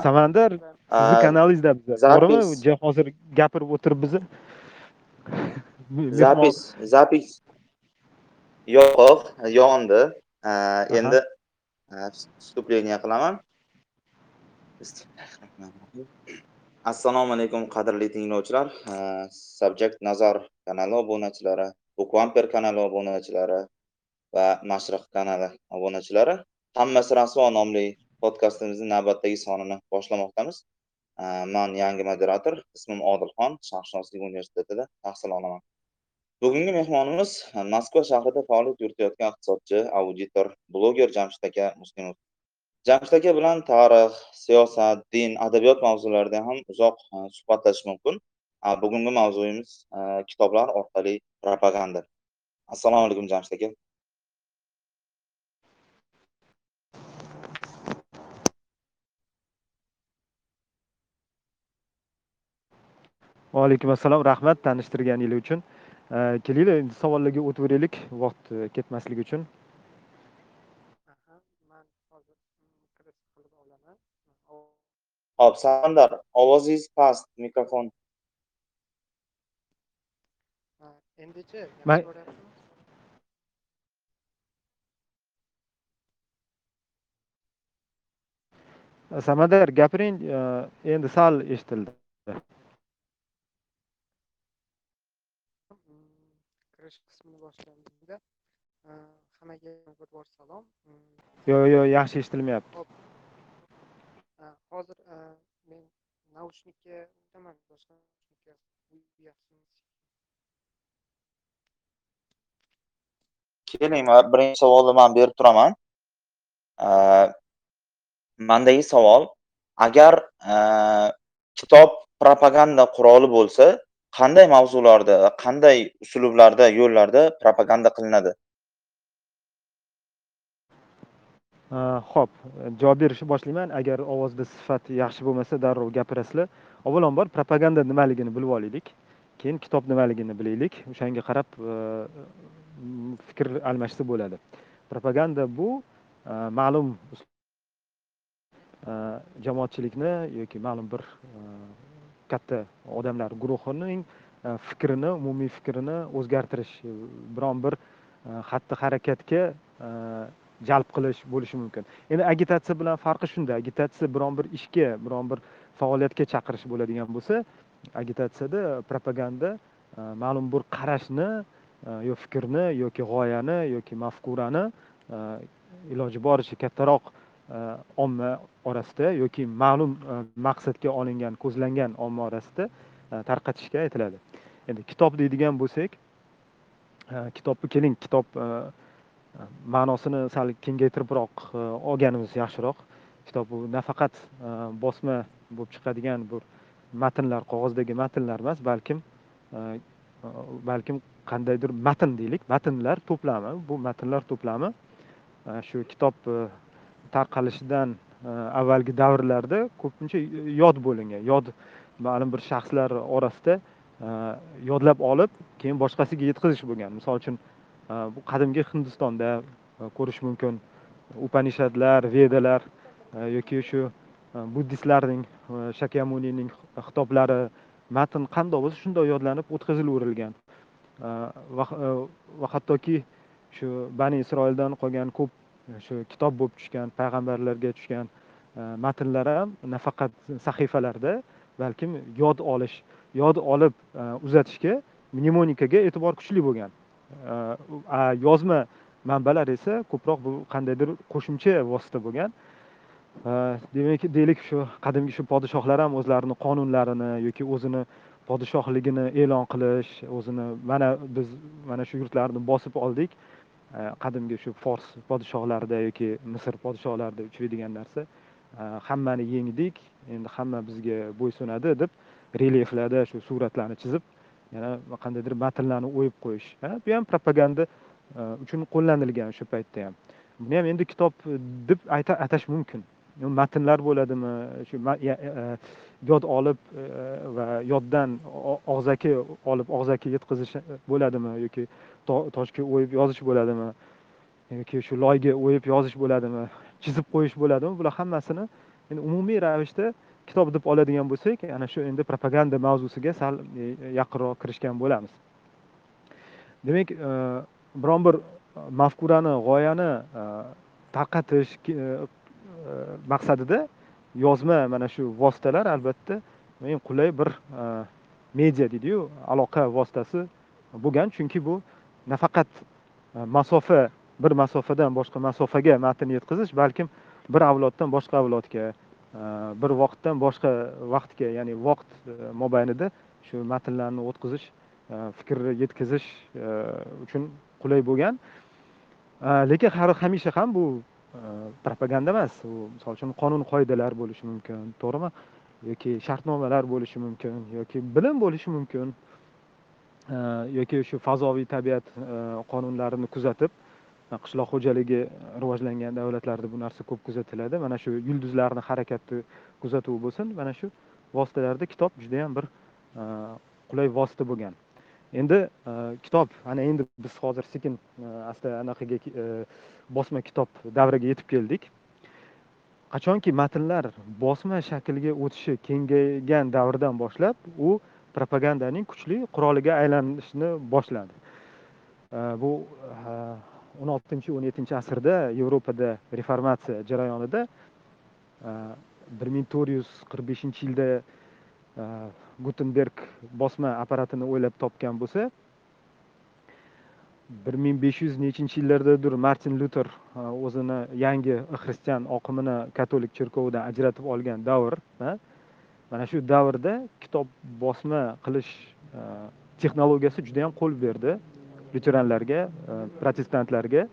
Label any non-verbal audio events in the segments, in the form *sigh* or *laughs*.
samandar sizni kanalingizda biza zapis. To'g'rimi? Hozir gapirib o'tiribmiz zapis zapis. Yo'q yondi endi вступление qilaman. *laughs* Assalomu alaykum qadrli tinglovchilar. Subject nazar kanali obunachilari bukvamper kanali obunachilari va mashriq kanali obunachilari hammasi rasvo nomli podkastimizni navbatdagi sonini boshlamoqdamiz. Man yangi moderator ismim odilxon sharqshunoslik universitetida tahsil olaman. Bugungi mehmonimiz moskva shahrida faoliyat yuritayotgan iqtisodchi auditor bloger jamshid aka muslimov jamshid aka bilan tarix siyosat din adabiyot mavzularida ham uzoq e, suhbatlashish mumkin. Bugungi mavzuyimiz e, kitoblar orqali propaganda. Assalomu alaykum jamshid aka. Va alaykum assalom rahmat tanishtirganingiz uchun. Kelinglar endi savollarga o'taveraylik vaqt ketmasligi uchun. Hop samandar ovozingiz past mikrofon. Endichi samandar gapiring endi sal eshitildi qismini boshlamizda hammaga bor salom. Yo'q yo'q yaxshi eshitilmayapti Ha, hozir men naushnikka o'taman boshqa keling man birinchi savolni man berib turaman. Mandagi savol agar kitob propaganda quroli bo'lsa qanday mavzularda va qanday uslublarda yo'llarda propaganda qilinadi? Э, Ho'p javob berishni boshlayman. Agar ovozda sifat yaxshi bo'lmasa darrov gapirasizlar. Avvalambor propaganda nimaligini bilib olaylik keyin kitob nimaligini bilaylik. O'shanga qarab e, fikr almashsa bo'ladi. Propaganda bu e, ma'lum e, jamoatchilikni yoki ma'lum bir katta odamlar guruhining e, fikrini umumiy fikrini o'zgartirish e, biron bir e, xatti harakatga jalb qilish bo'lishi mumkin. Endi agitatsiya bilan farqi shunda agitatsiya biron bir ishga biron bir faoliyatga chaqirish bo'ladigan bo'lsa agitatsiyada propaganda ma'lum bir qarashni yo fikrni yoki g'oyani yoki mafkurani iloji boricha kattaroq E, omma orasida yoki ma'lum e, maqsadga olingan ko'zlangan omma orasida e, tarqatishga aytiladi. Endi kitob deydigan bo'lsak kitobni keling kitob ma'nosini sal kengaytiribroq olganimiz yaxshiroq. Kitob bu nafaqat bosma bo'lib chiqadigan bir matnlar qog'ozdagi matnlar emas balkim balkim qandaydir matn deylik matnlar to'plami bu matnlar to'plami shu kitob tarqalishidan e, avvalgi davrlarda ko'pincha yod bo'lingan. Yod ma'lum bir shaxslar orasida e, yodlab olib keyin boshqasiga yetkazish bo'lgan. Misol uchun e, bu qadimgi hindistonda ko'rish mumkin upanishadlar vedalar yoki shu buddistlarning shakyamunining xitoblari matn qandoq bo'lsa shundoq yodlanib o'tkazilaverilgan va hattoki shu bani isroildan qolgan ko'p shu kitob bo'lib tushgan payg'ambarlarga tushgan e, matnlar ham nafaqat sahifalarda balkim yod olish yod olib e, uzatishga mnemonikaga e'tibor kuchli bo'lgan. E, yozma manbalar esa ko'proq bu qandaydir qo'shimcha vosita bo'lgan. Demak deylik shu qadimgi shu podshohlar ham o'zlarini qonunlarini yoki o'zini podshohligini e'lon qilish o'zini mana biz mana shu yurtlarni bosib oldik. Э, qadimgi shu fors podshohlarida yoki misr podshohlarida uchraydigan narsa. Э, hammani yengdik endi hamma bizga bo'ysunadi deb relyeflarda shu suratlarni chizib yana qandaydir matnlarni o'yib qo'yish. Bu ham propaganda e, uchun qo'llanilgan o'sha paytda ham. Buni ham endi kitob e, deb atash mumkin. Matnlar bo'ladimi shu e, yod olib va yoddan og'zaki olib og'zaki yetkazish bo'ladimi yoki toshga o'yib yozish bo'ladimi? Yoki shu loyga o'yib yozish bo'ladimi? Chizib qo'yish bo'ladimi? Bular hammasini endi umumiy ravishda kitob deb oladigan bo'lsak ana shu endi propaganda mavzusiga sal e, yaqinroq kirishgan bo'lamiz. Demak e, biron bir mafkurani g'oyani e, tarqatish maqsadida yozma mana shu vositalar albatta eng qulay bir media deydiyu aloqa vositasi bo'lgan. Chunki bu nafaqat e, masofa bir masofadan boshqa masofaga matn yetkazish balkim bir avloddan boshqa avlodga e, bir vaqtdan boshqa vaqtga ya'ni vaqt e, mobaynida shu matnlarni o'tkazish fikrni yetkazish uchun qulay bo'lgan. Lekin har hamisha ham bu propaganda emas. U misol uchun qonun qoidalar bo'lishi mumkin to'g'rimi? Yoki shartnomalar bo'lishi mumkin yoki bilim bo'lishi mumkin. Э, yoki shu fazoviy tabiat э, qonunlarini kuzatib e, qishloq xo'jaligi rivojlangan davlatlarda bu narsa ko'p kuzatiladi. Mana shu yulduzlarni harakati kuzatuvi bo'lsin. Mana shu vositalarda kitob judayam bir e, qulay vosita bo'lgan. Endi e, kitob ana endi biz hozir sekin asta anaqaga bosma kitob davriga yetib keldik. Qachonki matnlar bosma shaklga o'tishi kengaygan davrdan boshlab u propagandaning kuchli quroliga aylanishni boshladi. Bu e, o'n oltinchi o'n yettinchi asrda yevropada reformatsiya jarayonida e, bir ming to'rt yuz qirq beshinchi yilda e, gutenberg bosma apparatini o'ylab topgan bo'lsa bir ming besh yuz nechinchi yillardadir martin luter o'zini yangi xristian oqimini katolik cherkovidan ajratib olgan davr mana shu davrda kitob bosma qilish e, texnologiyasi juda yam qo'l berdi. Lyuteranlarga e, protestantlarga.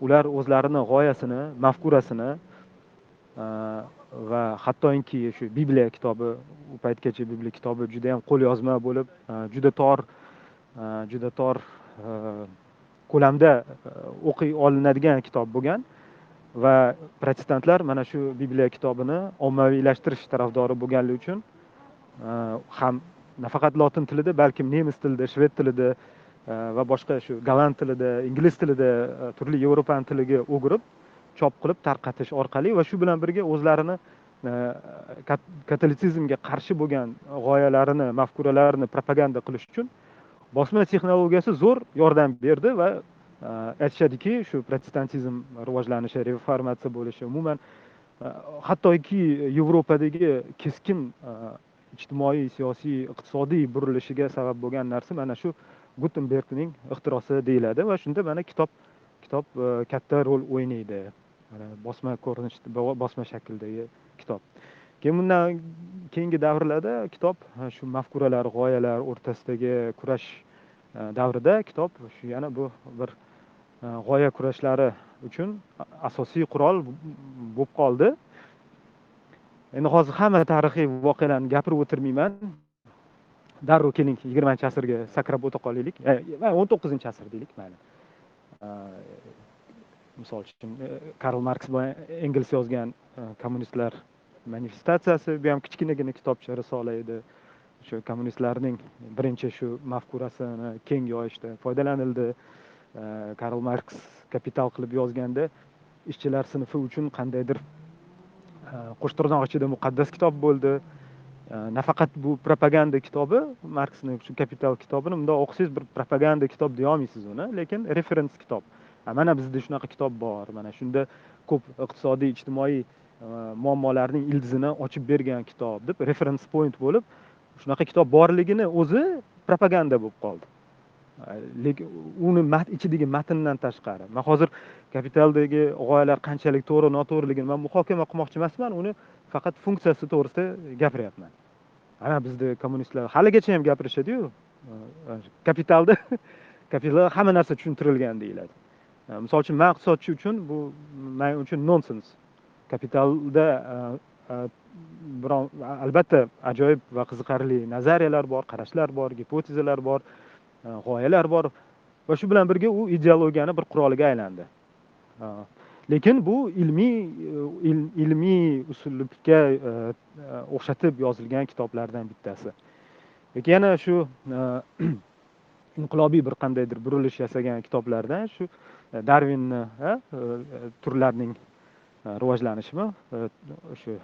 Ular o'zlarini g'oyasini mafkurasini e, va hattoki shu bibliya kitobi u paytgacha bibliya kitobi juda yam qo'lyozma bo'lib juda tor juda tor ko'lamda o'qiy olinadigan kitob bo'lgan. Va protestantlar mana shu bibliya kitobini ommaviylashtirish tarafdori bo'lganligi uchun e, ham nafaqat lotin tilida balkim nemis tilida shved tilida e, va boshqa shu golland tilida ingliz tilida e, turli yevropani tiliga o'girib chop qilib tarqatish orqali va shu bilan birga o'zlarini katolitsizmga qarshi bo'lgan g'oyalarini mafkuralarini propaganda qilish uchun bosma texnologiyasi zo'r yordam berdi va Э, aytishadiki shu protestantizm rivojlanishi reformatsiya bo'lishi umuman e, hattoki yevropadagi keskin e, ijtimoiy siyosiy iqtisodiy burilishiga sabab bo'lgan narsa mana shu gutenbergning ixtirosi deyiladi va shunda mana kitob kitob e, katta rol o'ynaydi. Bosma ko'rinishda bosma shakldagi kitob. Keyin bundan keyingi davrlarda kitob shu mafkuralar g'oyalar o'rtasidagi kurash davrida kitob shu yana bu bir Э, g'oya kurashlari uchun asosiy qurol bo'lib qoldi. Endi hozir hamma tarixiy voqealarni gapirib o'tirmayman. Darrov keling yigirmanchi asrga sakrab o'ta qolaylik e, e, o'n to'qqizinchi asr deylik mayli. E, misol uchun karl marks bilan engels yozgan kommunistlar manifestatsiyasi bu ham kichkinagina kitobcha risola edi shu kommunistlarning birinchi shu mafkurasini keng yoyishda foydalanildi. Karl marks kapital qilib yozganda ishchilar sinfi uchun qandaydir e, qo'sh tirnoq ichida muqaddas kitob bo'ldi. E, nafaqat bu propaganda kitobi marksni shu kapital kitobini bundoq o'qisangiz bir propaganda kitob deyolmaysiz uni lekin referens kitob. Mana bizda shunaqa kitob bor mana shunda ko'p iqtisodiy ijtimoiy e, muammolarning ildizini ochib bergan kitob deb reference point bo'lib shunaqa kitob borligini o'zi propaganda bo'lib qoldi. Lekin uni ichidagi matndan tashqari man hozir kapitaldagi g'oyalar qanchalik to'g'ri noto'g'riligini man muhokama qilmoqchi emasman uni faqat funksiyasi to'g'risida gapiryapman. Ana bizda kommunistlar haligacha ham gapirishadiyu e, kapitalda *laughs* kapital hamma narsa tushuntirilgan deyiladi. E, misol uchun man iqtisodchi uchun bu man uchun nonsens kapitalda e, biron albatta ajoyib va qiziqarli nazariyalar bor qarashlar bor gipotezalar bor g'oyalar bor. Va shu bilan birga u ideologiyani bir quroliga aylandi. Lekin bu ilmiy e, ilmiy uslubga e, e, o'xshatib yozilgan kitoblardan bittasi. Yoki yana shu *clears throat* inqilobiy bir qandaydir burilish yasagan kitoblardan shu darvinni turlarning rivojlanishimi o'sha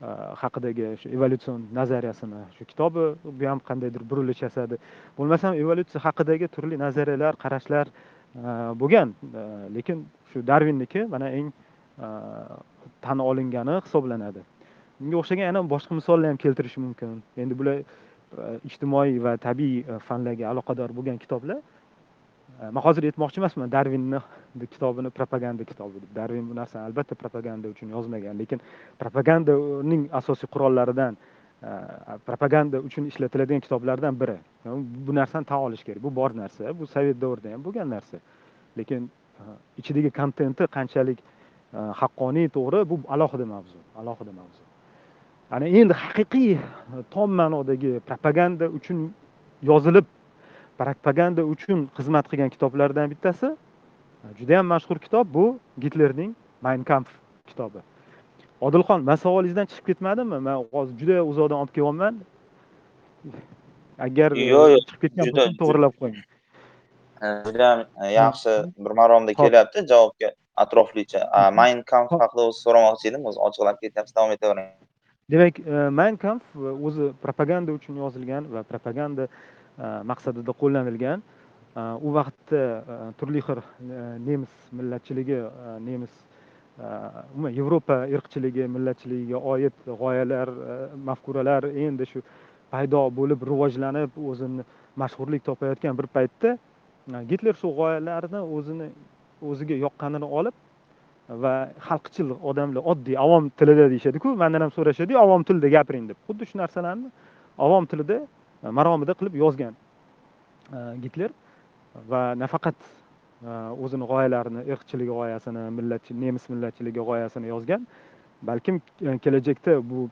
Э, haqidagi shu evolyutsion nazariyasini shu kitobi bu ham qandaydir burilish yasadi. Bo'lmasam evolyutsiya haqidagi turli nazariyalar qarashlar e, bo'lgan. E, lekin shu darvinniki mana eng e, tan olingani hisoblanadi. Bunga o'xshagan yana boshqa misollar ham keltirish mumkin. Endi bular ijtimoiy va tabiiy fanlarga aloqador bo'lgan kitoblar man hozir aytmoqchi emasman darvinni kitobini propaganda kitobi deb darvin bu narsani albatta propaganda uchun yozmagan lekin propagandaning asosiy qurollaridan propaganda uchun ishlatiladigan kitoblardan biri bu narsani tan olish kerak bu bor narsa bu sovet davrida ham bo'lgan narsa lekin ichidagi kontenti qanchalik э, haqqoniy to'g'ri bu alohida mavzu alohida mavzu. Ana endi haqiqiy э, tom ma'nodagi propaganda uchun yozilib propaganda uchun xizmat qilgan kitoblardan bittasi judayam mashhur kitob bu gitlerning mayn kamf kitobi. Odilxon man savolingizdan chiqib ketmadimmi? Man hozir juda uzoqdan olib kelyapman. Agar yo'q yo'q chiqib ketgan bo'lsam to'g'irlab qo'ying. Judayam yaxshi bir maromda kelyapti. Javobga atroflicha. Mayn kamf haqida o'zi so'ramoqchi edim. O'zi ochiqlab ketyapsiz davom etavering demak mayn kamf o'zi propaganda uchun yozilgan va propaganda maqsadida qo'llanilgan u vaqtda turli xil nemis millatchiligi nemis umuman yevropa irqchiligi millatchiligiga oid g'oyalar mafkuralar endi shu paydo bo'lib rivojlanib o'zini mashhurlik topayotgan bir paytda gitler shu g'oyalarni o'zini o'ziga yoqqanini olib va xalqchil odamlar oddiy avom tilida deyishadiku mandan ham so'rashadiyu avom tilida gapiring deb xuddi shu narsalarni avom tilida maromida qilib yozgan e, gitler. Va nafaqat e, o'zini g'oyalarini irqchilik g'oyasini millatchi nemis millatchiligi g'oyasini yozgan balkim e, kelajakda bu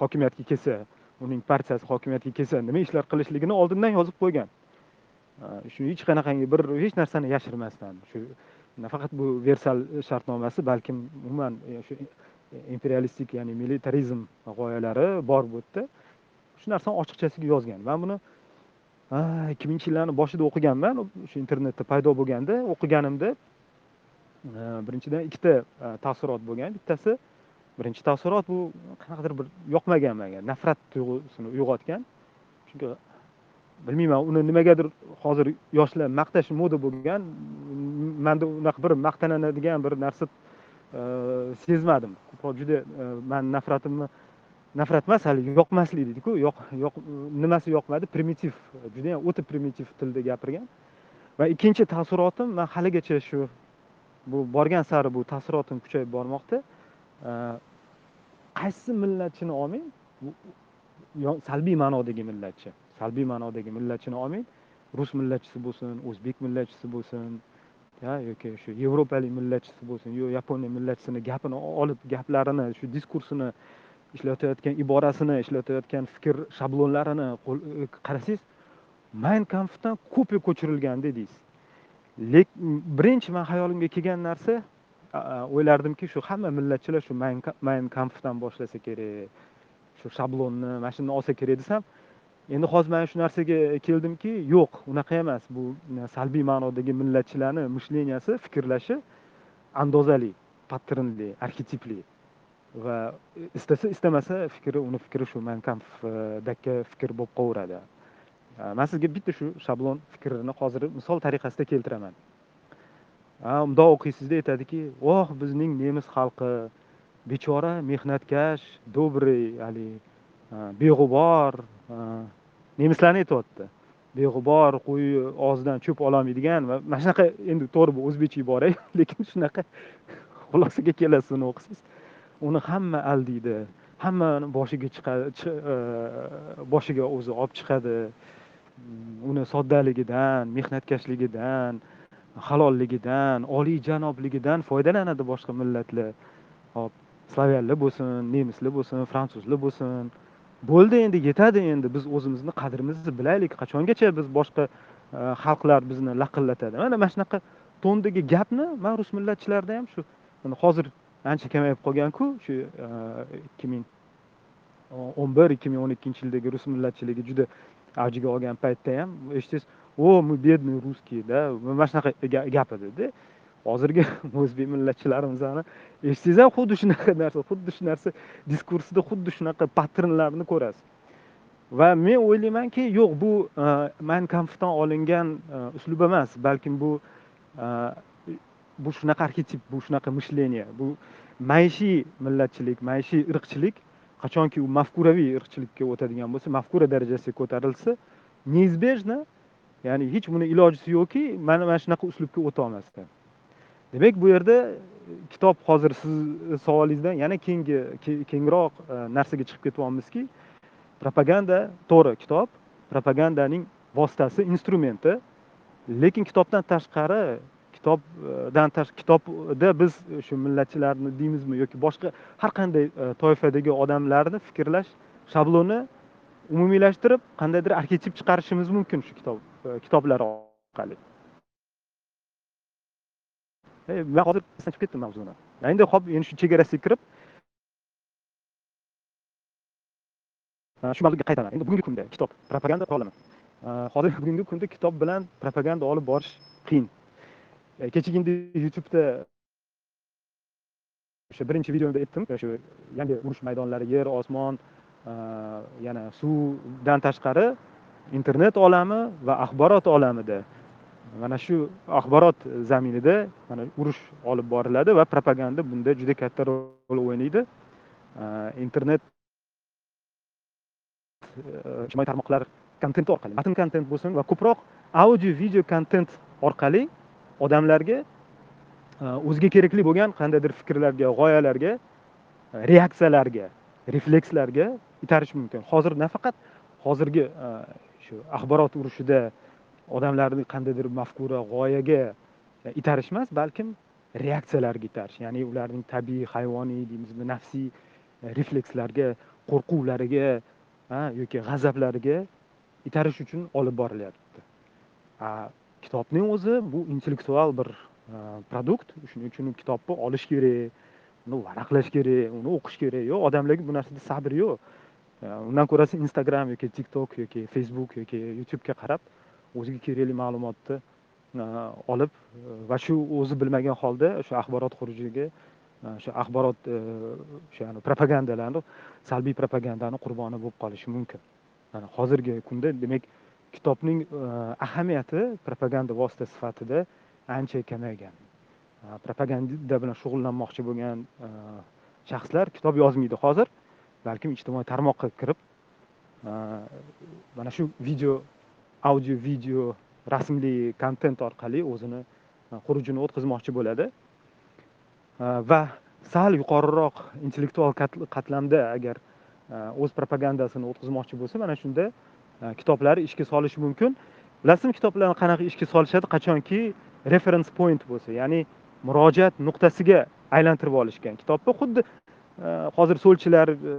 hokimiyatga kelsa uning partiyasi hokimiyatga kelsa nima ishlar qilishligini oldindan yozib qo'ygan. Shu hech qanaqangi bir hech narsani yashirmasdan shu nafaqat bu versal shartnomasi balkim umuman shu imperialistik ya'ni militarizm g'oyalari bor bu yerda. Shu narsani ochiqchasiga yozgan. Man buni ikki mingchi yillarni boshida o'qiganman. O'sha internetda paydo bo'lganda o'qiganimda e, birinchidan ikkita e, taassurot bo'lgan. Bittasi birinchi taassurot bu qanaqadir bir yoqmagan manga nafrat tuyg'usini uyg'otgan. Chunki bilmayman uni nimagadir hozir yoshlar maqtash moda bo'lgan manda unaqa bir maqtanadigan bir narsa e, sezmadim. Ko'proq juda man nafratimni nafrat emas haligi yoqmaslik deydiku yoq yoq nimasi yoqmadi? Primitiv judayam o'ta primitiv tilda gapirgan. Va ikkinchi taassurotim man haligacha shu bu borgan sari bu taassurotim kuchayib bormoqda. Qaysi millatchini olmang salbiy ma'nodagi millatchi salbiy ma'nodagi millatchini olmang. Rus millatchisi bo'lsin o'zbek millatchisi bo'lsin yoki shu yevropalik millatchisi bo'lsin yo yaponiya millatchisini gapini olib gaplarini shu diskursini ishlatayotgan iborasini ishlatayotgan fikr shablonlarini e, qarasangiz mayn kamfdan kopiya ko'chirilgan deysiz lekin birinchi man xayolimga kelgan narsa o'ylardimki shu hamma millatchilar shu mayn kamfdan boshlasa kerak shu shablonni mana shundan olsa kerak desam endi hozir man shu narsaga keldimki yo'q unaqa emas. Bu salbiy ma'nodagi millatchilarni mishleniyasi fikrlashi andozali patternli arxetipli. Va istasa istamasa fikri uni fikri shu mankamfdagi eh, fikr bo'lib qolaveradi eh, man sizga bitta shu shablon fikrini hozir misol tariqasida keltiraman. Eh, Mundoq o'qiysizda aytadiki voh bizning nemis xalqi bechora mehnatkash добрый haligi beg'ubor nemislarni aytyapti. Beg'ubor qo'y og'zidan cho'p ololmaydigan va mana shunaqa endi to'g'ri bu o'zbekcha ibora *laughs* lekin shunaqa xulosaga kelasiz uni o'qisangiz uni hamma aldaydi hammani boshiga chiqadi e, boshiga o'zi olib chiqadi. Mm, uni soddaligidan mehnatkashligidan halolligidan oliyjanobligidan foydalanadi boshqa millatlar. Hop slavyanlar bo'lsin nemislar bo'lsin fransuzlar bo'lsin. Bo'ldi endi yetadi endi. Biz o'zimizni qadrimizni bilaylik. Qachongacha biz boshqa e, xalqlar bizni laqillatadi? Mana mana shunaqa tondagi gapni man rus millatchilarida ham shu hozir ancha kamayib qolganku shu e, ikki ming o'n bir ikki ming o'n ikkinchi yildagi rus millatchiligi juda avjiga olgan paytda ham eshitsangiz o мы бедные русские да mana shunaqa gap edida hozirgi *laughs* o'zbek millatchilarimizni eshitsangiz ham xuddi shunaqa narsa xuddi shu narsa diskursida xuddi shunaqa patternlarni ko'rasiz. Va men o'ylaymanki yo'q bu e, mayn kampfdan olingan e, uslub emas balkim bu e, bu shunaqa arxetip bu shunaqa мышление bu maishiy millatchilik maishiy irqchilik qachonki u mafkuraviy irqchilikka o'tadigan bo'lsa mafkura darajasiga ko'tarilsa неизбежно ya'ni hech buni ilojisi yo'qki mana mana shunaqa uslubga o'tolmasdan. Demak bu yerda e, kitob hozir sizni e, savolingizdan yana keyingi kengroq e, narsaga chiqib ketyapmizki propaganda to'g'ri kitob propagandaning vositasi instrumenti lekin kitobdan tashqari kitobdan e, kitobda biz shu millatchilarni deymizmi yoki boshqa har qanday e, toifadagi odamlarni fikrlash shabloni umumiylashtirib qandaydir arxetip chiqarishimiz mumkin shu kitob e, kitoblar orqali. Man hozir chiqib ketdim mavzuni. Endi hop endi shu chegarasiga kirib shu mavzuga qaytaman. Endi bugungi kunda kitob propaganda qurolimi hozir bugungi kunda kitob bilan propaganda olib borish qiyin. Kechagina youtubeda o'sha birinchi videomda aytdim shu yangi urush maydonlari yer osmon yana suvdan tashqari internet olami va axborot olamida mana shu axborot zaminida mana urush olib boriladi va propaganda bunda juda katta rol o'ynaydi internet ijtimoiy tarmoqlar kontenti orqali matn kontent bo'lsin va ko'proq audio video kontent orqali odamlarga e, o'ziga kerakli bo'lgan qandaydir fikrlarga g'oyalarga e, reaksiyalarga reflekslarga itarish mumkin. Hozir nafaqat hozirgi e, shu axborot urushida odamlarni qandaydir mafkura g'oyaga itarish emas balkim reaksiyalarga itarish ya'ni ularning tabiiy hayvoniy deymizmi nafsiy reflekslarga qo'rquvlariga yoki g'azablariga itarish uchun olib borilyapti. Kitobning o'zi bu intellektual bir e, produkt. Shuning uchun kitobni olish kerak uni varaqlash kerak uni o'qish kerak. Yo'q odamlarga bu narsada sabr yo'q. E, undan ko'ra instagram yoki tiktok yoki facebook yoki youtubega qarab o'ziga kerakli ma'lumotni e, olib va shu o'zi bilmagan holda o'sha axborot xurujiga o'sha axborot o'sha propagandalarni salbiy propagandani qurboni bo'lib qolishi mumkin. Mana hozirgi kunda demak kitobning e, ahamiyati propaganda vositasi sifatida ancha kamaygan. E, propaganda bilan shug'ullanmoqchi bo'lgan e, shaxslar kitob yozmaydi hozir balkim ijtimoiy tarmoqqa kirib mana shu video audio video rasmli kontent orqali o'zini xurujini o'tkazmoqchi bo'ladi. Va sal yuqoriroq intellektual qatlamda agar o'z propagandasini o'tkazmoqchi bo'lsa mana shunda E, kitoblar ishga solishi mumkin. Bilasizmi kitoblarni qanaqa ishga solishadi? Qachonki reference point bo'lsa ya'ni murojaat nuqtasiga aylantirib olishgan kitobni. Xuddi e, hozir so'lchilar e,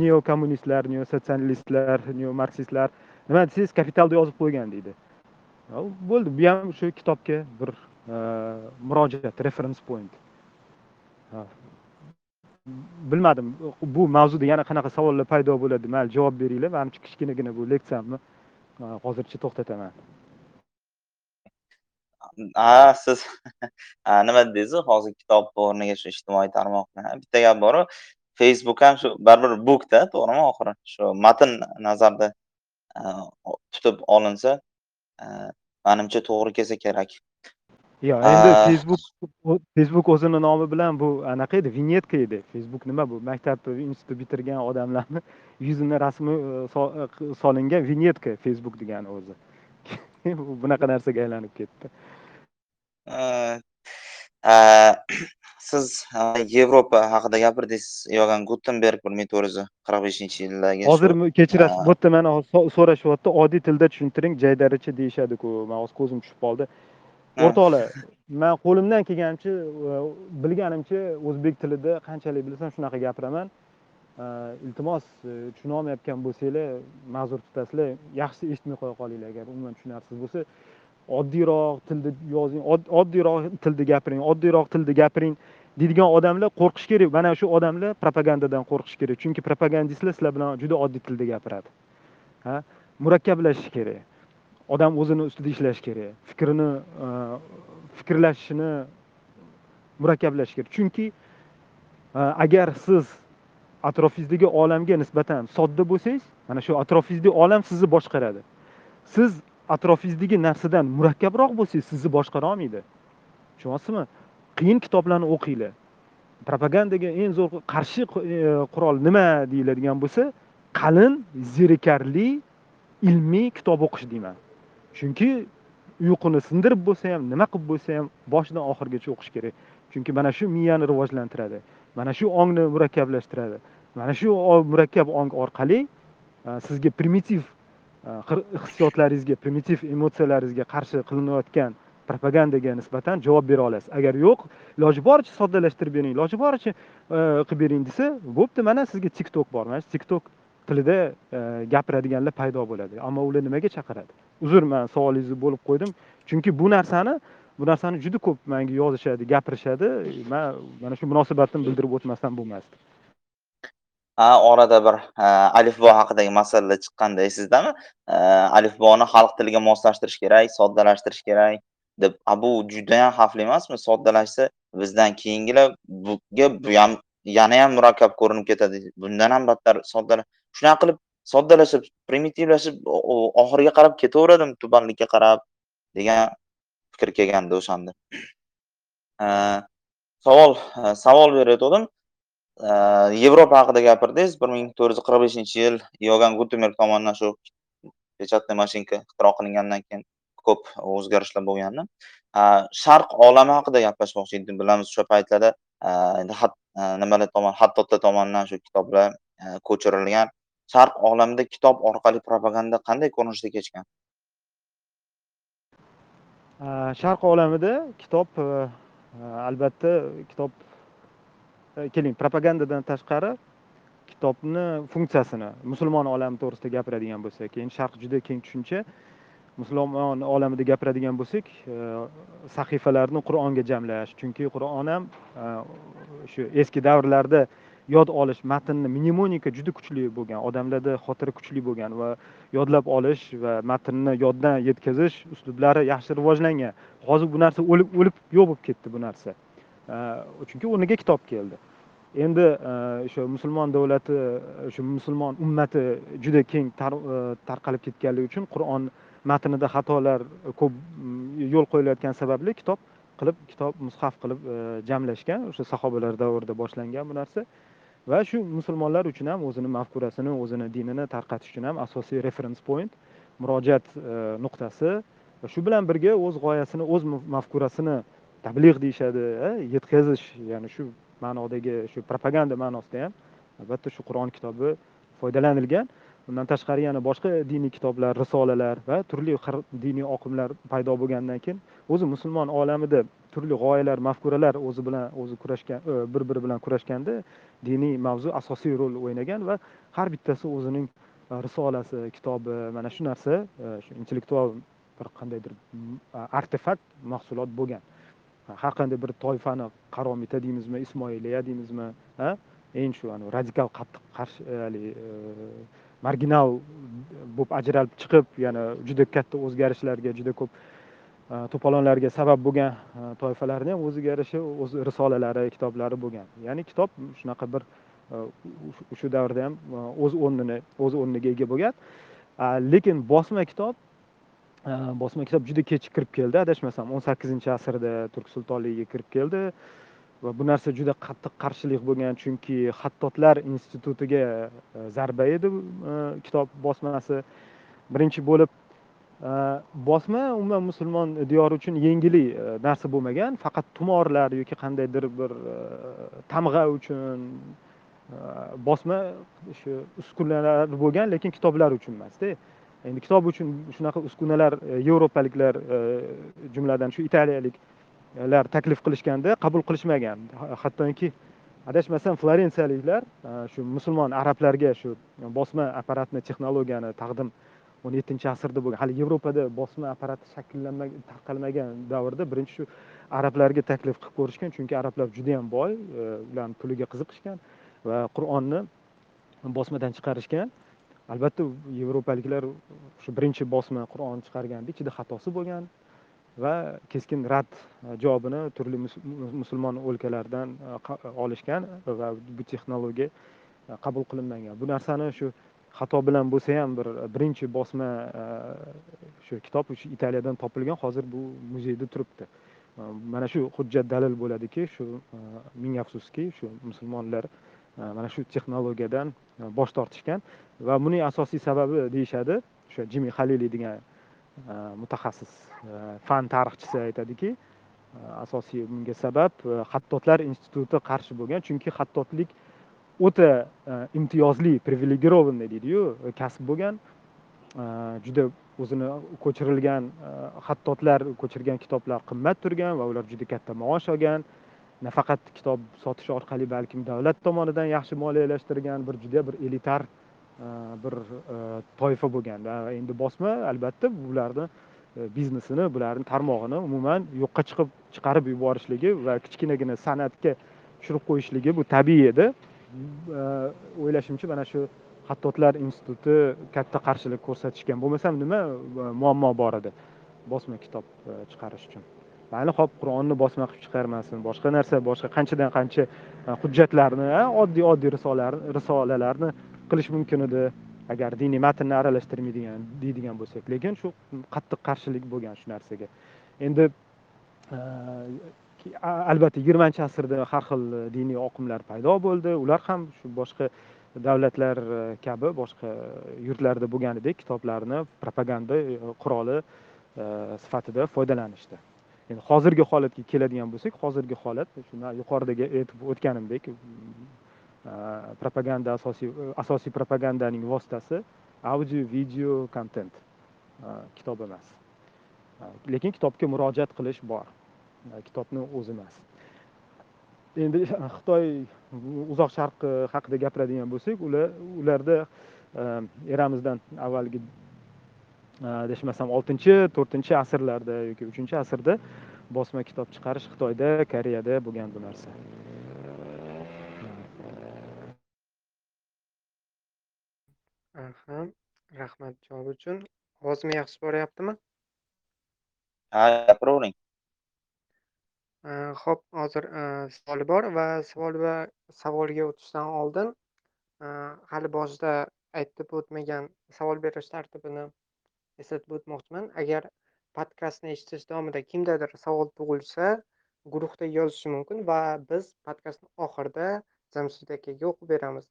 neo kommunistlar neo sotsialistlar neo marksistlar nima desangiz kapitalda yozib qo'ygan deydi. Bo'ldi. Bu ham shu kitobga bir murojaat reference point. Bilmadim. Bu mavzuda yana qanaqa savollar paydo bo'ladi? Mayli javob beringlar manimcha kichkinagina bu leksiyamni e, hozircha to'xtataman. Ha siz *laughs* nima dedingiz? Hozir kitob o'rniga shu ijtimoiy tarmoqni bitta gap boru. Facebook ham shu baribir bukda to'g'rimi? Oxiri shu matn nazarda e, tutib olinsa e, manimcha to'g'ri kelsa kerak. Yo'q endi facebook facebook o'zini nomi bilan bu anaqa edi vinyetka edi. Facebook nima bu? Maktab institut bitirgan odamlarni *laughs* yuzini rasmi e, e, solingan vinyetka facebook degani o'zi. *laughs* Bunaqa narsaga aylanib ketdi. *clears throat* Siz yevropa haqida gapirdingiz yogan gutenberg bir ming to'rt yuz qirq beshinchi yildagi hozir kechirasiz bu yerda mana so'rashyapti oddiy tilda tushuntiring jaydaricha deyishadiku man hozir ko'zim tushib qoldi o'rtoqlar man qo'limdan kelganicha bilganimcha o'zbek tilida qanchalik bilsam shunaqa gapiraman. Iltimos e, tushuna olmayotgan bo'lsanglar ma'zur tutasizlar yaxshisi eshitmay qo'ya qolinglar. Agar umuman tushunarsiz bo'lsa oddiyroq tilda yozing oddiyroq tilda gapiring oddiyroq tilda gapiring deydigan odamlar qo'rqish kerak. Mana shu odamlar propagandadan qo'rqish kerak. Chunki propagandistlar sizlar bilan juda oddiy tilda gapiradi. Ha murakkablashish kerak. Odam o'zini ustida ishlashi kerak fikrini e, fikrlashishini murakkablashish kerak. Chunki e, agar siz atrofingizdagi olamga nisbatan sodda bo'lsangiz mana shu atrofingizdagi olam sizni boshqaradi. Siz atrofingizdagi narsadan murakkabroq bo'lsangiz sizni boshqara olmaydi. Tushunyapsizmi qiyin kitoblarni o'qinglar. Propagandaga eng zo'r qarshi e, qurol nima deyiladigan bo'lsa qalin zerikarli ilmiy kitob o'qish deyman. Chunki uyquni sindirib bo'lsa ham nima qilib bo'lsa ham boshidan oxirigacha o'qish kerak. Chunki mana shu miyani rivojlantiradi mana shu ongni murakkablashtiradi mana shu murakkab ong orqali e, sizga primitiv e, hissiyotlaringizga primitiv emotsiyalaringizga qarshi qilinayotgan propagandaga nisbatan javob bera olasiz. Agar yo'q iloji boricha soddalashtirib bering iloji boricha e, qilib bering desa bo'pti mana sizga tiktok bor. Mana shu tiktok tilida gapiradiganlar paydo bo'ladi. Ammo ular nimaga chaqiradi? Uzr man savolingizni bo'lib qo'ydim. Chunki bu narsani bu narsani juda ko'p manga yozishadi gapirishadi. Man mana shu munosabatimni bildirib o'tmasam bo'lmasdi. Ha orada bir alifbo haqidagi masala chiqqanda esizdami alifboni xalq tiliga moslashtirish kerak soddalashtirish kerak deb. Bu judayam xavfli emasmi? Soddalashsa bizdan keyingilar buga bu ham yanayam murakkab ko'rinib ketadi. Bundan ham battar soddala shunaqa qilib soddalashib primitivlashib oxiriga qarab ketaveradimi tubanlikka qarab degan fikr kelgandi o'shanda. Savol e, savol berayotgandim e, yevropa haqida gapirdingiz bir ming to'rt yuz qirq beshinchi yil yogan gutenberg tomonidan shu pechatный mashinka ixtiro qilingandan keyin ko'p o'zgarishlar bo'lgandi. E, Sharq olami haqida gaplashmoqchi edim bilamiz o'sha paytlarda endi nimalar tomon hattotlar tomonidan shu kitoblar ko'chirilgan. Sharq olamida kitob orqali propaganda qanday ko'rinishda kechgan? Sharq olamida kitob albatta kitob keling propagandadan tashqari kitobni funksiyasini musulmon olami to'g'risida gapiradigan bo'lsak keyin sharq juda keng tushuncha musulmon olamida gapiradigan bo'lsak sahifalarni qur'onga jamlash chunki qur'on ham shu eski davrlarda yod olish matnni mnemonika juda kuchli bo'lgan odamlarda xotira kuchli bo'lgan va yodlab olish va matnni yoddan yetkazish uslublari yaxshi rivojlangan. Hozir bu narsa o'lib o'lib yo'q bo'lib ketdi bu narsa. Chunki o'rniga kitob keldi. Endi e, o'sha musulmon davlati o'sha musulmon ummati juda keng e, tarqalib ketganligi uchun qur'on matnida xatolar ko'p mm, yo'l qo'yilayotgani sababli kitob qilib kitob mushaf qilib e, jamlashgan. O'sha sahobalar davrida boshlangan bu narsa. Va shu musulmonlar uchun ham o'zini mafkurasini o'zini dinini tarqatish uchun ham asosiy reference point murojaat e, nuqtasi. Va shu bilan birga o'z g'oyasini o'z mafkurasini tabliğ deyishadi e, yetkazish ya'ni shu ma'nodagi shu propaganda ma'nosida ham albatta shu qur'on kitobi foydalanilgan. Undan tashqari yana boshqa diniy kitoblar risolalar va turli diniy oqimlar paydo bo'lgandan keyin o'zi musulmon olamida turli g'oyalar mafkuralar o'zi bilan o'zi kurashgan e, bir biri bilan kurashganda diniy mavzu asosiy rol o'ynagan va har bittasi o'zining risolasi kitobi. Mana shu narsa e, shu intellektual bir qandaydir artefakt mahsulot bo'lgan. Har qanday bir toifani qaromita deymizmi ismoiliya deymizmi eng shu radikal qattiq qarshi e, haligi marginal bo'lib ajralib chiqib yana juda katta o'zgarishlarga juda ko'p e, to'polonlarga sabab bo'lgan e, toifalarni ham o'ziga yarasha o'z risolalari kitoblari bo'lgan. Ya'ni kitob shunaqa bir e, shu davrda ham o'z o'rnini o'z o'rniga ega bo'lgan. Lekin bosma kitob bosma kitob juda kech kirib keldi. Adashmasam o'n sakkizinchi asrda turk sultonligiga kirib keldi. Va bu narsa juda qattiq qarshilik bo'lgan chunki xattotlar institutiga e, zarba edi e, kitob bosmasi. Birinchi bo'lib e, bosma umuman musulmon diyori uchun yengili narsa bo'lmagan. Faqat tumorlar yoki qandaydir bir tamg'a uchun bosma shu uskunalar bo'lgan lekin kitoblar uchun emasda. Endi kitob uchun shunaqa uskunalar yevropaliklar jumladan shu italiyalik ular taklif qilishganda qabul qilishmagan. Hattoki adashmasam florensiyaliklar e, shu musulmon arablarga shu bosma apparatni texnologiyani taqdim o'n yettinchi asrda bo'lgan hali yevropada bosma apparati shakllanmagan tarqalmagan davrda birinchi shu arablarga taklif qilib ko'rishgan. Chunki arablar judayam boy e, ularni puliga qiziqishgan va qur'onni bosmadan chiqarishgan. Albatta yevropaliklar shu birinchi bosma qur'on chiqarganda ichida xatosi bo'lgan. Va keskin rad e, javobini turli musulmon o'lkalardan e, olishgan va bu texnologiya e, qabul qilinmagan. Bu narsani shu xato bilan bo'lsa ham bir birinchi bosma shu kitob shu italiyadan topilgan hozir bu muzeyda turibdi. Mana shu hujjat dalil bo'ladiki shu ming afsuski shu musulmonlar mana shu texnologiyadan bosh tortishgan va buning asosiy sababi deyishadi o'sha jimi halili degan mutaxassis fan tarixchisi aytadiki asosiy bunga sabab xattotlar instituti qarshi bo'lgan chunki xattotlik o'ta imtiyozli privilegirованный deydiyu kasb bo'lgan juda o'zini ko'chirilgan xattotlar ko'chirgan kitoblar qimmat turgan va ular juda katta maosh olgan nafaqat kitob sotish orqali balkim davlat tomonidan yaxshi moliyalashtirgan bir juda bir elitar Э, bir э, toifa bo'lganda endi bosma albatta bularni э, biznesini bularni tarmog'ini umuman yo'qqa chiqib chiqarib yuborishligi va kichkinagina san'atga tushirib qo'yishligi bu tabiiy edi. O'ylashimcha mana shu xattotlar instituti katta qarshilik ko'rsatishgan bo'lmasam nima muammo bor edi bosma kitob e, chiqarish uchun. Mayli hop qur'onni bosma qilib chiqarmasin boshqa narsa boshqa qanchadan qancha e, hujjatlarni oddiy oddiy risolalarni qilish mumkin edi. Agar diniy matnni aralashtirmaydigan deydigan bo'lsak lekin shu qattiq qarshilik bo'lgan shu narsaga. Endi e, albatta yigirmanchi asrda har xil diniy oqimlar paydo bo'ldi. Ular ham shu boshqa davlatlar e, kabi boshqa yurtlarda bo'lganidek kitoblarni propaganda e, quroli sifatida foydalanishdi. Endi hozirgi holatga keladigan bo'lsak hozirgi holat shu yuqoridagi aytib o'tganimdek propaganda asosiy asosiy propagandaning vositasi audio video kontent kitob emas. lekin kitobga murojaat qilish bor. kitobni o'zi emas. Endi *laughs* xitoy uzoq sharq e, haqida gapiradigan bo'lsak ular ularda e, eramizdan avvalgi e, adashmasam oltinchi to'rtinchi asrlarda yoki uchinchi asrda bosma kitob chiqarish xitoyda koreyada bo'lgan bu narsa. Aha, rahmat javob uchun. Ovozim yaxshi boryaptimi? Ha, gapiravering. Xo'p, hozir savol bor va savol va savolga o'tishdan oldin hali boshida aytib o'tmagan savol berish tartibini eslatib o'tmoqchiman. Agar podkastni eshitish davomida kimdadir savol tug'ilsa, guruhda yozishi mumkin va biz podkastni oxirida Jamshid akaga o'qib beramiz.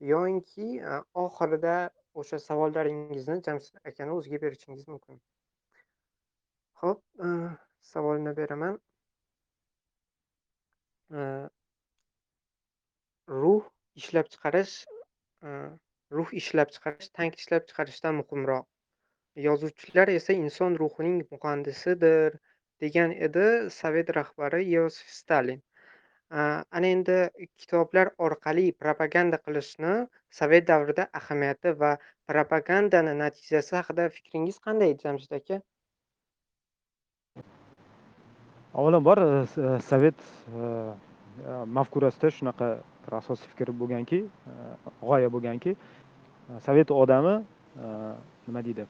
Yoinki e, oxirida o'sha savollaringizni Jamshid akani o'ziga berishingiz mumkin. Xo'p, e, savolni beraman. E, ruh ishlab chiqarish ruh ishlab chiqarish tank ishlab chiqarishdan muhimroq. Yozuvchilar esa inson ruhining muhandisidir, degan edi Sovet rahbari iosif Stalin. Ana endi kitoblar orqali propaganda qilishni sovet davrida ahamiyati va propagandani natijasi haqida fikringiz qanday jamshid aka? Avvalambor e, e, sovet e, e, mafkurasida shunaqa bir asosiy fikr bo'lganki g'oya bo'lganki sovet odami nima deydi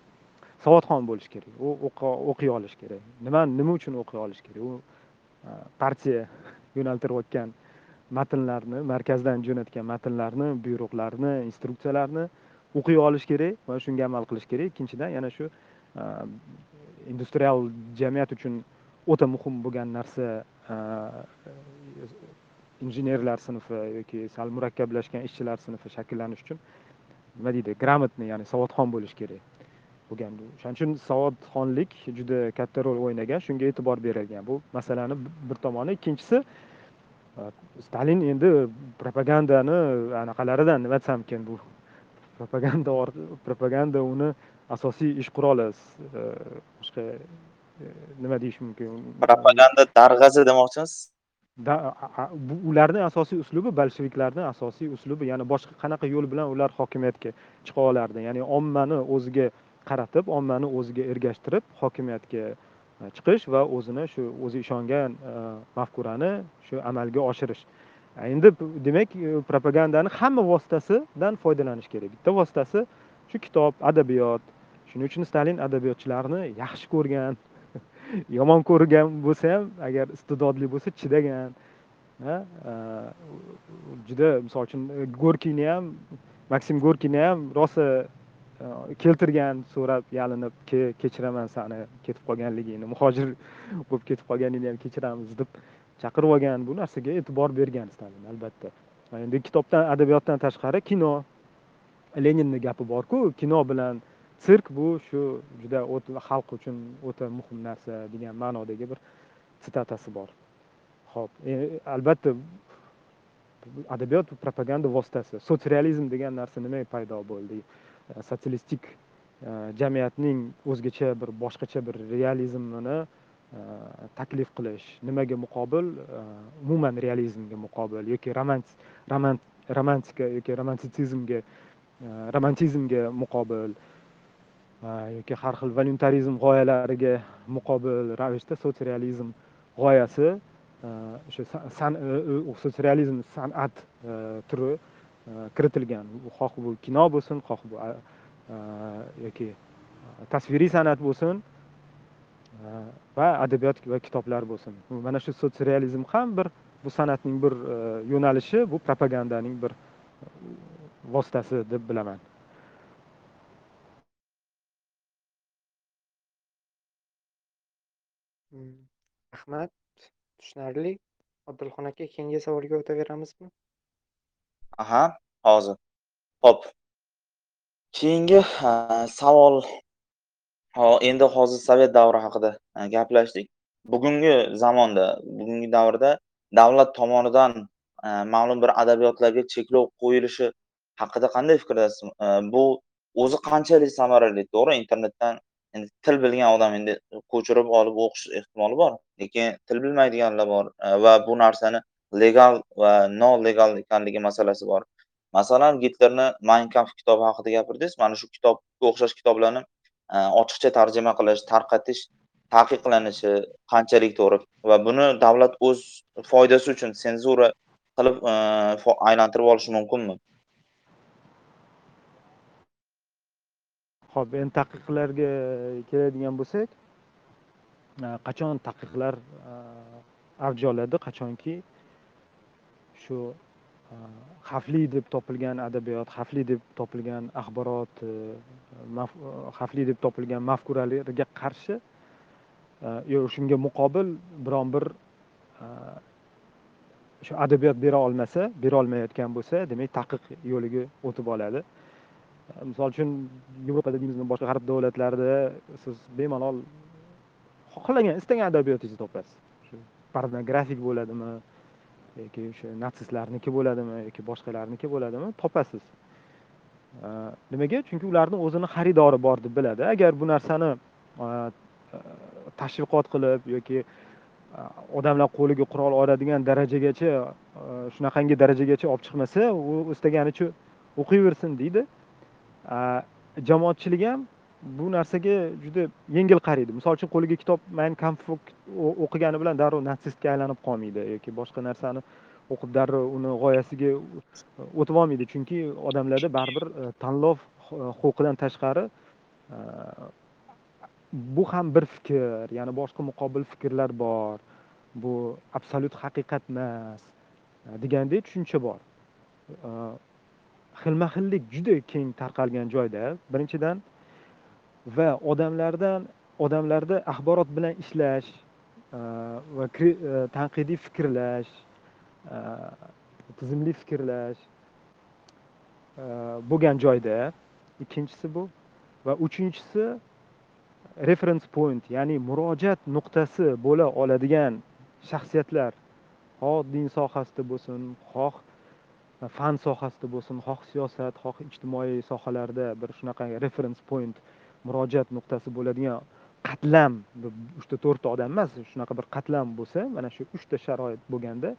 savodxon bo'lishi kerak. U o'qiy olishi kerak. Nima nima uchun o'qiy olishi kerak? U partiya yo'naltirayotgan matnlarni markazdan jo'natgan matnlarni buyruqlarni instruksiyalarni o'qiy olish kerak va shunga amal qilish kerak. Ikkinchidan yana shu industrial jamiyat uchun o'ta muhim bo'lgan narsa injenerlar sinfi yoki sal murakkablashgan ishchilar sinfi shakllanish uchun nima deydi? Грамотный ya'ni savodxon bo'lish kerak. Bo'lgan o'shaning uchun savodxonlik juda katta rol o'ynagan shunga e'tibor berilgan bu masalani bir tomoni. Ikkinchisi stalin endi propagandani anaqalaridan nima desam ekan bu propaganda propaganda uni asosiy ish quroli boshqa e, nima deyish mumkin? Propaganda darg'asi demoqchimisiz ularni asosiy uslubi bolsheviklarni asosiy uslubi ya'ni boshqa qanaqa yo'l bilan ular hokimiyatga chiqa olardi. Ya'ni ommani o'ziga qaratib ommani o'ziga ergashtirib hokimiyatga e, chiqish va o'zini shu o'zi ishongan e, mafkurani shu amalga oshirish. E, endi demak propagandani hamma vositasidan foydalanish kerak. Bitta vositasi shu kitob adabiyot shuning uchun stalin adabiyotchilarni yaxshi ko'rgan *laughs* yomon ko'rgan bo'lsa ham agar iste'dodli bo'lsa chidagan juda misol uchun gorkiyni ham maksim gorkiyni ham rosa keltirgan so'rab yalinib kechiraman sani ketib qolganligingni muhojir bo'lib ketib qolganingni ham kechiramiz deb chaqirib olgan bu narsaga e'tibor bergan stalin albatta. Endi kitobdan adabiyotdan tashqari kino leninni gapi borku kino bilan sirk bu shu juda xalq uchun o'ta muhim narsa degan ma'nodagi bir sitatasi bor. Ho'p e, albatta adabiyot propaganda vositasi sotsrealizm degan narsa nimaga paydo bo'ldi? Э, sotsialistik э, jamiyatning o'zgacha bir boshqacha bir realizmini э, taklif qilish nimaga muqobil? Umuman realizmga muqobil yoki romant romantika yoki romantitsizmga romantizmga muqobil yoki har xil voluntarizm g'oyalariga muqobil ravishda sotsrealizm g'oyasi o'sha sotsrealizm san'at turi kiritilgan. Xoh bu kino bo'lsin xoh bu yoki tasviriy san'at bo'lsin va adabiyot va kitoblar bo'lsin. Mana shu sotsrealizm ham bir bu san'atning bir e, yo'nalishi bu propagandaning bir e, vositasi deb bilaman. Hmm. Rahmat tushunarli. Odilxon aka keyingi savolga o'taveramizmi? Aha hozir. Ho'p. Keyingi savol. Endi hozir sovet davri haqida gaplashdik. Bugungi zamonda bugungi davrda davlat tomonidan ma'lum bir adabiyotlarga cheklov qo'yilishi haqida qanday fikrdasiz bu o'zi qanchalik samarali to'g'ri internetdan endi til bilgan odam endi ko'chirib olib o'qish ehtimoli bor. Lekin til bilmaydiganlar bor va bu narsani legal va nolegal ekanligi masalasi bor. Masalan gitlerni mayn kamf kitobi haqida gapirdingiz. Mana shu kitobga o'xshash kitoblarni e, ochiqcha tarjima qilish tarqatish taqiqlanishi qanchalik to'g'ri va buni davlat o'z foydasi uchun senzura qilib e, aylantirib olishi mumkinmi? Ho'p endi taqiqlarga e, keladigan bo'lsak qachon taqiqlar avj oladi? Qachonki shu e, xavfli deb topilgan adabiyot xavfli deb topilgan axborot e, e, xavfli deb topilgan mafkuralarga qarshi yo shunga muqobil biron bir shu adabiyot bera olmasa berolmayotgan bo'lsa demak taqiq yo'liga o'tib oladi. Misol uchun yevropada deymizmi boshqa g'arb davlatlarida siz bemalol xohlagan istagan adabiyotingizni topasiz. Pornografik bo'ladimi? Yoki o'sha natsistlarniki bo'ladimi yoki boshqalarniki bo'ladimi topasiz. Nimaga? Chunki ularni o'zini xaridori bor deb biladi. Agar bu narsani tashviqot qilib yoki odamlar qo'liga qurol oladigan darajagacha shunaqangi darajagacha olib chiqmasa u istaganicha o'qiyversin deydi. Jamoatchilik ham bu narsaga juda yengil qaraydi misol uchun qo'liga kitob mayn kampf o'qigani bilan darrov natsistga aylanib qolmaydi yoki boshqa narsani o'qib darrov uni g'oyasiga o'tib olmaydi. Chunki odamlarda baribir e, tanlov huquqidan tashqari e, bu ham bir fikr ya'ni boshqa muqobil fikrlar bor. Bu absolyut haqiqat emas e, degandek tushuncha bor. Xilma xillik juda keng tarqalgan joyda. Birinchidan va odamlardan odamlarda axborot bilan ishlash e, va e, tanqidiy fikrlash e, tizimli fikrlash bo'lgan joyda. Ikkinchisi bu. Va uchinchisi reference point ya'ni murojaat nuqtasi bo'la oladigan shaxsiyatlar. Xoh din sohasida bo'lsin xoh fan sohasida bo'lsin xoh siyosat xoh ijtimoiy sohalarda bir shunaqa reference point murojaat nuqtasi bo'ladigan qatlam uchta to'rtta odam emas shunaqa bir qatlam bo'lsa mana shu uchta sharoit bo'lganda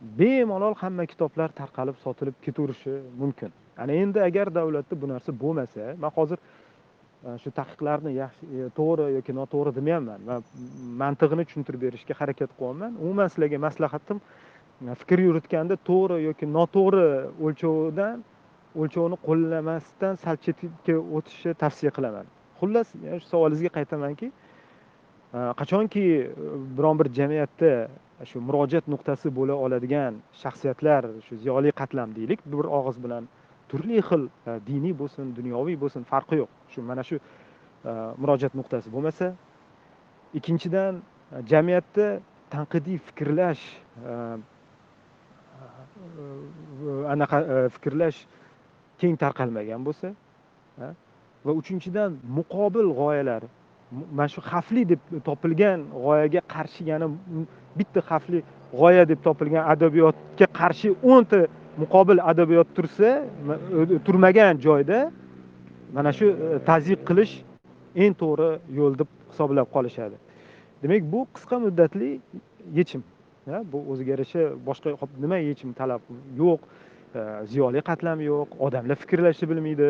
bemalol hamma kitoblar tarqalib sotilib ketaverishi mumkin. Ana endi agar davlatda bu narsa bo'lmasa man hozir e, shu taqiqlarni yaxshi e, to'g'ri yoki noto'g'ri demayapman man mantig'ini tushuntirib berishga harakat qilyapman umuman sizlarga maslahatim e, fikr yuritganda to'g'ri yoki noto'g'ri o'lchovdan o'lchovni qo'llamasdan sal chetga o'tishni tavsiya qilaman. Xullas shu savolingizga qaytamanki e, qachonki e, biron bir jamiyatda shu murojaat nuqtasi bo'la oladigan shaxsiyatlar shu ziyoli qatlam deylik bir og'iz bilan turli xil e, diniy bo'lsin dunyoviy bo'lsin farqi yo'q. Shu mana shu murojaat nuqtasi bo'lmasa. Ikkinchidan jamiyatda tanqidiy fikrlash anaqa fikrlash keng tarqalmagan bo'lsa va uchinchidan muqobil g'oyalar mana shu xavfli deb topilgan g'oyaga qarshi yana bitta xavfli g'oya deb topilgan adabiyotga qarshi o'nta muqobil adabiyot tursa turmagan joyda mana shu e, tazyiq qilish eng to'g'ri yo'l deb hisoblab qolishadi. Demak bu qisqa muddatli yechim bu o'ziga yarasha boshqa nima yechim talab yo'q. Ziyoli qatlam yo'q odamlar fikrlashni bilmaydi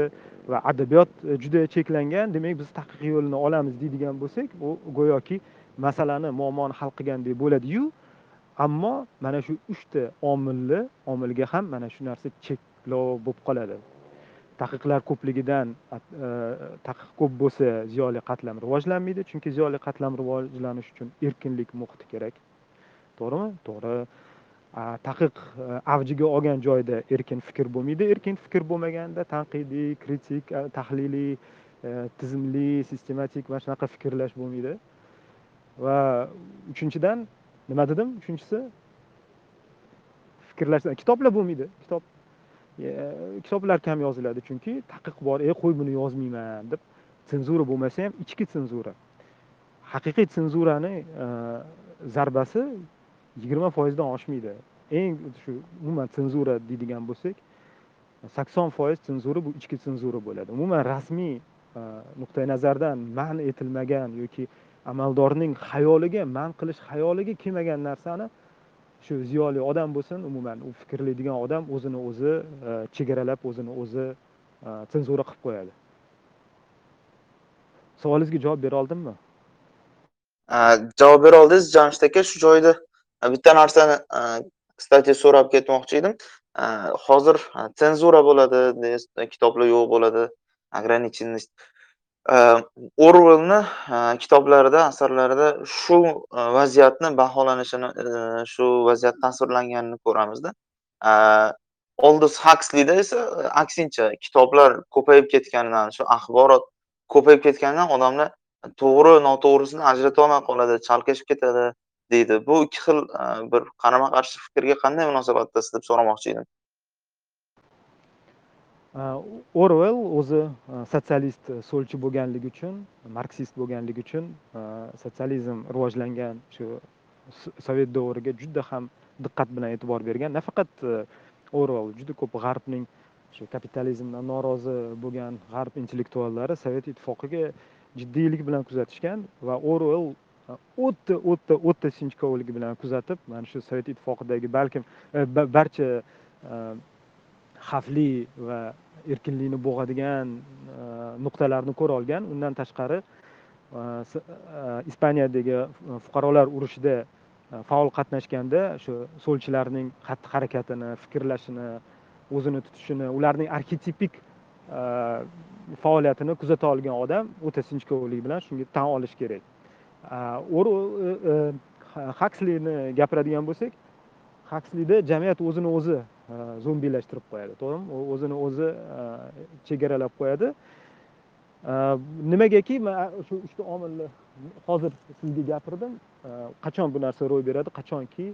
va adabiyot e, juda cheklangan. Demak biz taqiq yo'lini olamiz deydigan bo'lsak u go'yoki masalani muammoni hal qilgandek bo'ladiyu. Ammo mana shu uchta omilni omilga ham mana shu narsa cheklov bo'lib qoladi. Taqiqlar ko'pligidan e, taqiq ko'p bo'lsa ziyoli qatlam rivojlanmaydi. Chunki ziyoli qatlam rivojlanishi uchun erkinlik muhiti kerak. To'g'rimi? To'g'ri. Taqiq э, avjiga olgan joyda erkin fikr bo'lmaydi. Erkin fikr bo'lmaganda tanqidiy kritik tahliliy e, tizimli sistematik mana shunaqa fikrlash bo'lmaydi. Va uchinchidan nima dedim? Uchinchisi fikrlash kitoblar bo'lmaydi. Kitob e, kitoblar kam yoziladi chunki taqiq bor. E qo'y buni yozmayman deb senzura bo'lmasa ham ichki senzura. Haqiqiy senzurani e, zarbasi yigirma foizdan oshmaydi. Eng shu umuman senzura deydigan bo'lsak sakson foiz senzura bu ichki senzura bo'ladi. Umuman rasmiy e, nuqtai nazardan man etilmagan yoki amaldorning xayoliga man qilish xayoliga kelmagan narsani shu ziyoli odam bo'lsin umuman u fikrlaydigan odam o'zini o'zi e, chegaralab o'zini o'zi e, senzura qilib qo'yadi. Savolingizga javob bera oldimmi? Javob bera oldingiz jamshid aka shu joyda. Bitta narsani kстати so'rab ketmoqchi edim. Hozir senzura bo'ladi kitoblar yo'q bo'ladi ограниченность. Orwellni kitoblarida asarlarida shu vaziyatni baholanishini e, shu vaziyat tasvirlanganini ko'ramizda oldis hakslida esa aksincha kitoblar ko'payib ketganidan shu axborot ko'payib ketganidan odamlar to'g'ri noto'g'risini ajrata olmay qoladi chalkashib ketadi. Deydi. Bu ikki xil e, bir qarama qarshi fikrga qanday munosabatdasiz deb so'ramoqchi edim. E, orvel o'zi e, sotsialist so'lchi bo'lganligi uchun marksist bo'lganligi uchun sotsializm rivojlangan shu sovet davriga juda ham diqqat bilan e'tibor bergan. Nafaqat orvel juda ko'p g'arbning shu kapitalizmdan norozi bo'lgan g'arb intellektuallari sovet ittifoqiga jiddiylik bilan kuzatishgan va orvel o'ta o'ta o'ta sinchkovlik bilan kuzatib mana shu sovet ittifoqidagi balkim e, barcha e, xavfli va erkinlikni bo'g'adigan e, nuqtalarni ko'ra olgan undan tashqari ispaniyadagi fuqarolar urushida faol qatnashganda shu so'lchilarning xatti harakatini fikrlashini o'zini tutishini ularning arxetipik faoliyatini kuzata olgan odam o'ta sinchkovlik bilan shunga tan olish kerak. Hakslini gapiradigan bo'lsak hakslida jamiyat o'zini o'zi zombiylashtirib qo'yadi to'g'rimi o'zini o'zi chegaralab qo'yadi nimagaki man shu uchta omilni hozir sizga gapirdim qachon bu narsa ro'y beradi qachonki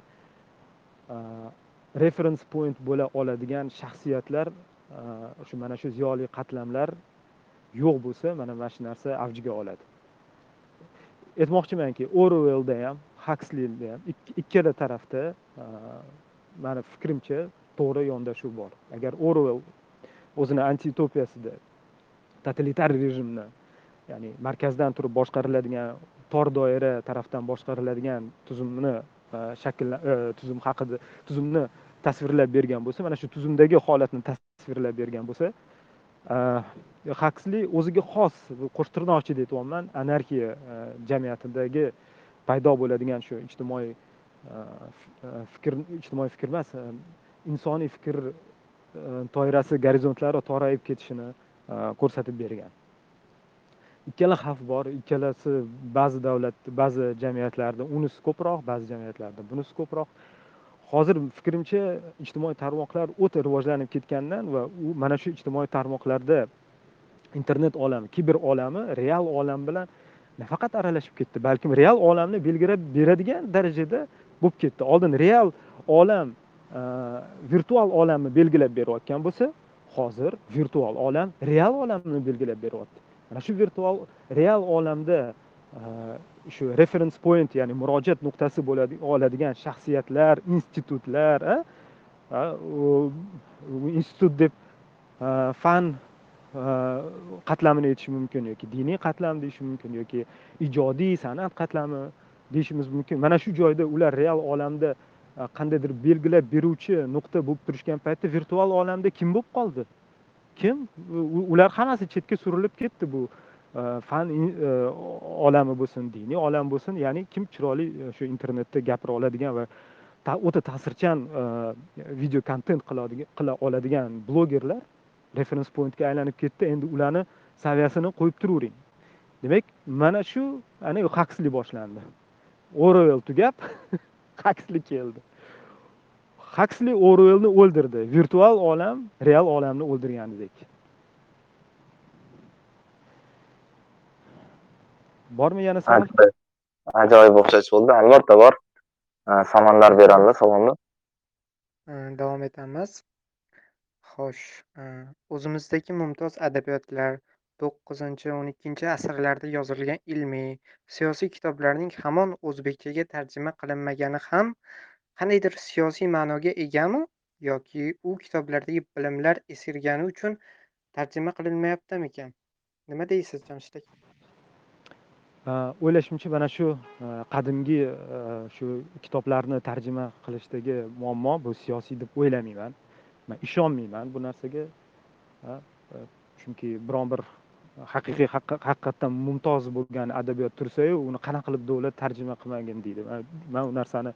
reference point bo'la oladigan shaxsiyatlar shu mana shu ziyoli qatlamlar yo'q bo'lsa mana mana shu narsa avjiga oladi aytmoqchimanki orvelda ham hakslida ham ikkala tarafda e, mani fikrimcha to'g'ri yondashuv bor. Agar orvel o'zini antiutopiyasida totalitar rejimni ya'ni markazdan turib boshqariladigan tor doira tarafdan boshqariladigan tuzumni e, shakllan e, tuzum haqida tuzumni tasvirlab bergan bo'lsa mana shu tuzumdagi holatni tasvirlab bergan bo'lsa Э, haksli o'ziga xos qo'sh tirnoq ichida aytyapman anarxiya э, jamiyatidagi paydo bo'ladigan shu ijtimoiy э, e, fikr ijtimoiy fikr emas e, insoniy fikr e, doirasi gorizontlari torayib ketishini ko'rsatib bergan. Ikkala xavf bor ikkalasi ba'zi davlat ba'zi jamiyatlarda unisi ko'proq ba'zi jamiyatlarda bunisi ko'proq. Hozir fikrimcha ijtimoiy tarmoqlar o'ta rivojlanib ketgandan va u mana shu ijtimoiy tarmoqlarda internet olami kiber olami real olam bilan nafaqat aralashib ketdi balkim real olamni belgilab beradigan darajada bo'lib ketdi. Oldin real olam e, virtual olamni belgilab berayotgan bo'lsa hozir virtual olam real olamni belgilab beryapti mana shu virtual real olamda e, shu reference point ya'ni murojaat nuqtasi bo'ladi oladigan shaxsiyatlar institutlar u institut deb fan qatlamini aytish mumkin yoki diniy qatlam deyish mumkin yoki ijodiy san'at qatlami deyishimiz mumkin. Mana shu joyda ular real olamda qandaydir belgilab beruvchi nuqta bo'lib turishgan paytda virtual olamda kim bo'lib qoldi? Kim? Ular hammasi chetga surilib ketdi bu Э, fan э, olami bo'lsin diniy olam bo'lsin ya'ni kim chiroyli e, shu internetda gapira oladigan va o'ta ta'sirchan e, video kontent qila oladigan blogerlar referens pointga aylanib ketdi. Endi ularni saviyasini qo'yib turavering. Demak mana shu ana haksli boshlandi. Orwell tugab *laughs* haksli keldi. Haksli orwellni o'ldirdi. Virtual olam real olamni o'ldirgandek bormi yana savol ajoyib o'xshash bo'ldi. Albatta bor. Savollar berildi savollar davom etamiz. Xo'sh o'zimizdagi mumtoz adabiyotlar to'qqizinchi o'n ikkinchi asrlarda yozilgan ilmiy siyosiy kitoblarning hamon o'zbekchaga tarjima qilinmagani ham qandaydir siyosiy ma'noga egami yoki u kitoblardagi bilimlar eskirgani uchun tarjima qilinmayaptimikan nima deysiz jamshid aka Э, o'ylashimcha mana shu э, qadimgi э, shu kitoblarni tarjima qilishdagi muammo bu siyosiy deb o'ylamayman. Man ishonmayman bu narsaga. Chunki biron bir haqiqiy haqiqatdan mumtoz bo'lgan adabiyot tursayu uni qanaqa qilib davlat tarjima qilmagin deydi. Man u narsani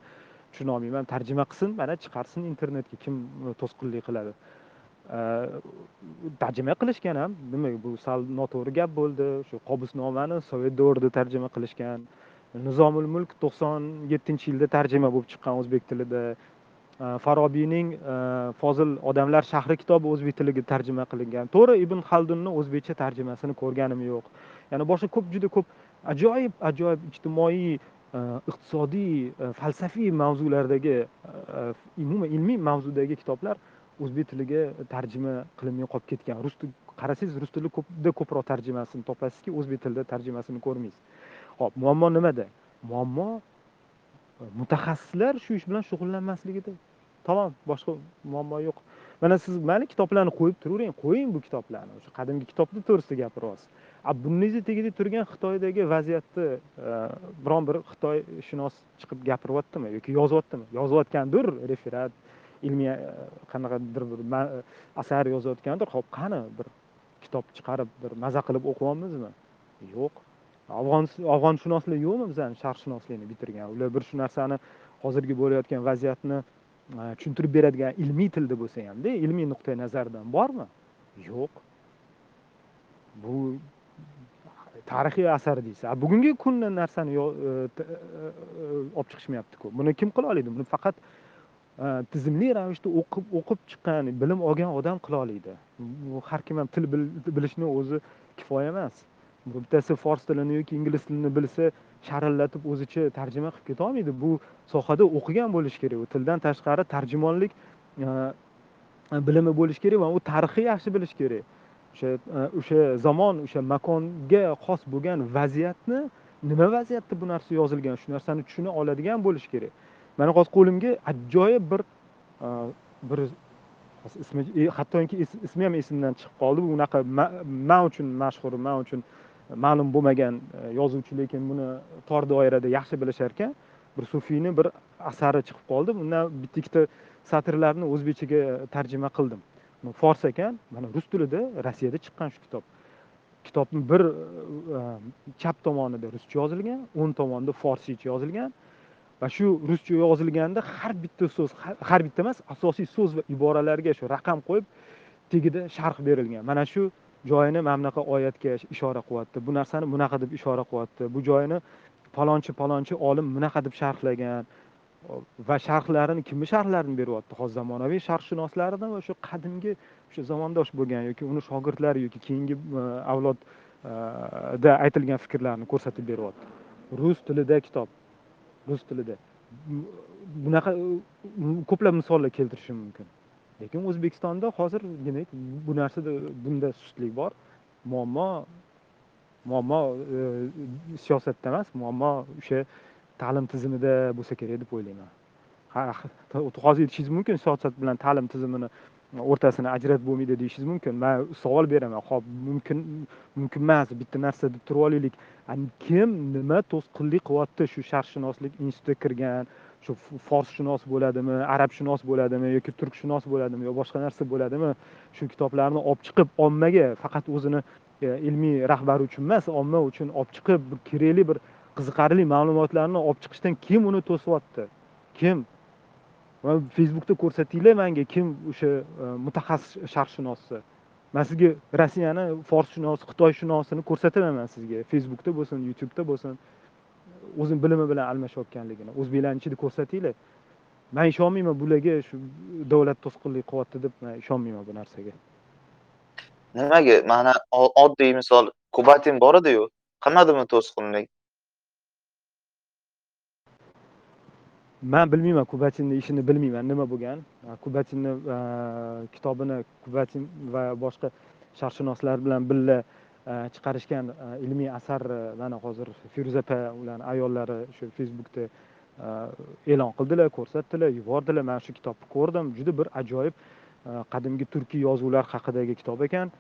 tushunolmayman. Tarjima qilsin mana chiqarsin internetga. Kim e, to'sqinlik qiladi? Tarjima qilishgan ham nima bu sal noto'g'ri gap bo'ldi shu qobusnomani sovet davrida tarjima qilishgan nizomul mulk to'qson yettinchi yilda tarjima bo'lib chiqqan o'zbek tilida farobiyning fozil odamlar shahri kitobi o'zbek tiliga tarjima qilingan to'g'ri ibn xaldunni o'zbekcha tarjimasini ko'rganim yo'q ya'ni boshqa ko'p juda ko'p ajoyib ajoyib ijtimoiy iqtisodiy falsafiy mavzulardagi umuman ilmiy mavzudagi kitoblar o'zbek tiliga tarjima qilinmay qolib ketgan. Rus qarasangiz rus tilida ko'pda ko'proq tarjimasini topasizki o'zbek tilida tarjimasini ko'rmaysiz. Ho'p muammo nimada muammo e, mutaxassislar shu ish bilan shug'ullanmasligida. Tamom boshqa muammo yo'q. Mana siz mayli kitoblarni qo'yib turavering qo'ying bu kitoblarni. O'sha qadimgi kitobni to'g'risida gapiryapsiz a buningizni tagida turgan xitoydagi vaziyatni e, biron bir xitoyshunos chiqib gapiryaptimi yoki yozyaptimi yozayotgandir referat. Ilmiy e, qanaqadir bir e, asar yozayotgandir. Ho'p qani bir kitob chiqarib bir maza qilib o'qiyapmizmi? Yo'q. Afg'on afg'onshunoslik yo'qmi bizani sharqshunoslikni bitirgan? Ular bir shu narsani hozirgi bo'layotgan vaziyatni e, tushuntirib beradigan ilmiy tilda bo'lsa hamda ilmiy nuqtai nazardan bormi? Yo'q. Bu tarixiy asar deysiz. Bugungi kunni narsani olib chiqishmayaptiku. Buni kim qila oladi? Buni faqat tizimli ravishda o'qib o'qib chiqqan bilim olgan odam qila oladi har kim ham til bilishni o'zi kifoya emas bittasi fors tilini yoki ingliz tilini bilsa sharillatib o'zicha tarjima qilib ketolmaydi bu sohada o'qigan bo'lishi kerak u tildan tashqari tarjimonlik bilimi bo'lishi kerak va u tarixni yaxshi bilish kerak o'sha o'sha zamon o'sha makonga xos bo'lgan vaziyatni nima vaziyatda bu narsa yozilgan shu narsani tushuna oladigan bo'lish kerak mani hozir qo'limga ajoyib bir e, bir ismi e, hattoki ismi ham esimdan chiqib qoldi. Bu unaqa man uchun mashhur man uchun ma'lum bo'lmagan e, yozuvchi lekin buni tor doirada yaxshi bilishar ekan bir sufiyni bir asari chiqib qoldi. Undan bitta ikkita satrlarni o'zbekchaga tarjima qildim. Fors ekan mana rus tilida rossiyada chiqqan shu kitob. Kitobni bir chap tomonida ruscha yozilgan o'ng tomonida forscha yozilgan. Va shu ruscha yozilganda har bitta so'z har bitta emas asosiy so'z va iboralarga shu raqam qo'yib tagida sharh berilgan. Mana shu joyini mana bunaqa oyatga ishora qilyapti. Bu narsani bunaqa deb ishora qilyapti. Bu joyini palonchi palonchi olim bunaqa deb sharhlagan. Va sharhlarini kimni sharhlarini beryapti? Hozir zamonaviy sharqshunoslaridan va shu qadimgi o'sha zamondosh bo'lgan yoki uni shogirdlari yoki keyingi e, avlodda e, aytilgan fikrlarni ko'rsatib beryapti. Rus tilida kitob. Rus tilida. Bunaqa ko'plab misollar keltirishim mumkin. Lekin o'zbekistonda hozir demak bu narsada bunda sustlik bor. Muammo muammo e, siyosatda emas muammo o'sha ta'lim tizimida bo'lsa kerak deb o'ylayman. Hozir aytishingiz mumkin siyosat bilan ta'lim tizimini o'rtasini ajratib bo'lmaydi deyishingiz mumkin. Man savol beraman. Hop mumkin mumkin emas bitta narsa deb turib olaylik. Kim nima to'sqinlik qilyapti? Shu sharqshunoslik institutiga kirgan shu forsshunos bo'ladimi arabshunos bo'ladimi yoki turkshunos bo'ladimi yo boshqa narsa bo'ladimi? Shu kitoblarni olib chiqib ommaga faqat o'zini e, ilmiy rahbari uchun emas omma uchun olib chiqib kerakli bir qiziqarli ma'lumotlarni olib chiqishdan kim uni to'syapti kim? Va facebookda ko'rsatinglar manga kim o'sha e, mutaxassis sharqshunosi. Man sizga rossiyani forsshunosi xitoyshunosini ko'rsataman man sizga. Facebookda bo'lsin youtubeda bo'lsin. O'zini bilimi bilan almashayotganligini o'zbeklarni ichida ko'rsatinglar. Man ishonmayman bularga shu davlat to'sqinlik qilyapti deb man ishonmayman bu narsaga. Nimaga? Mana oddiy misol. Kubatin bor ediyu. Qilmadimi to'sqinlik? Man bilmayman kubatinni ishini bilmayman. Nima bo'lgan? Kubatinni kitobini kubatin va boshqa sharqshunoslar bilan birga chiqarishgan ilmiy asar mana hozir feruza opa ularni ayollari shu facebookda e'lon qildilar ko'rsatdilar yubordilar. Man shu kitobni ko'rdim. Juda bir ajoyib qadimgi turkiy yozuvlar haqidagi kitob ekan.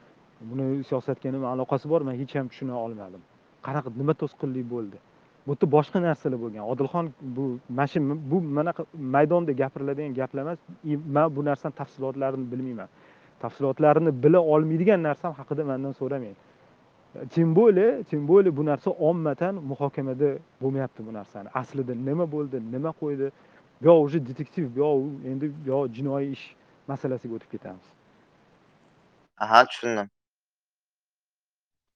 Buni siyosatga nima aloqasi bor? Man hech ham tushuna olmadim. Qanaqa nima to'sqinlik bo'ldi? Bu yerda boshqa narsalar bo'lgan. Odilxon bu mana shu bu manaqa maydonda gapiriladigan gaplar emas. Man bu narsani tafsilotlarini bilmayman. Tafsilotlarini bila olmaydigan narsam haqida mandan so'ramang тем более тем более bu narsa ommatan muhokamada bo'lmayapti bu narsani. Aslida nima bo'ldi nima qo'ydi? Yoq уже detektiv yoq endi yoq jinoiy ish masalasiga o'tib ketamiz. Aha tushundim.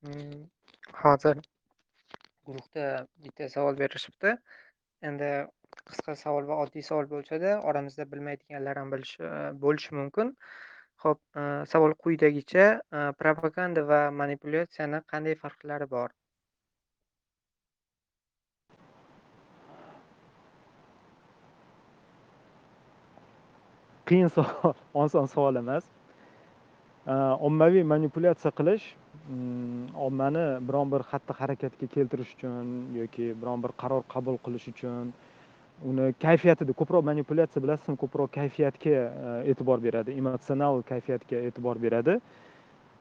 Hmm, hozir guruhda bitta savol berishibdi endi qisqa savol va oddiy savol bo'lsada oramizda bilmaydiganlar ham bilishi e, bo'lishi mumkin. Xo'p, e, savol quyidagicha: e, propaganda va manipulyatsiyani qanday farqlari bor? Qiyin savol, *laughs* oson savol emas. Ommaviy manipulyatsiya qilish ommani biron bir xatti harakatga keltirish uchun yoki biron bir qaror qabul qilish uchun uni kayfiyatida ko'proq manipulyatsiya bilasizmi ko'proq kayfiyatga e, e'tibor beradi emotsional kayfiyatga e'tibor beradi.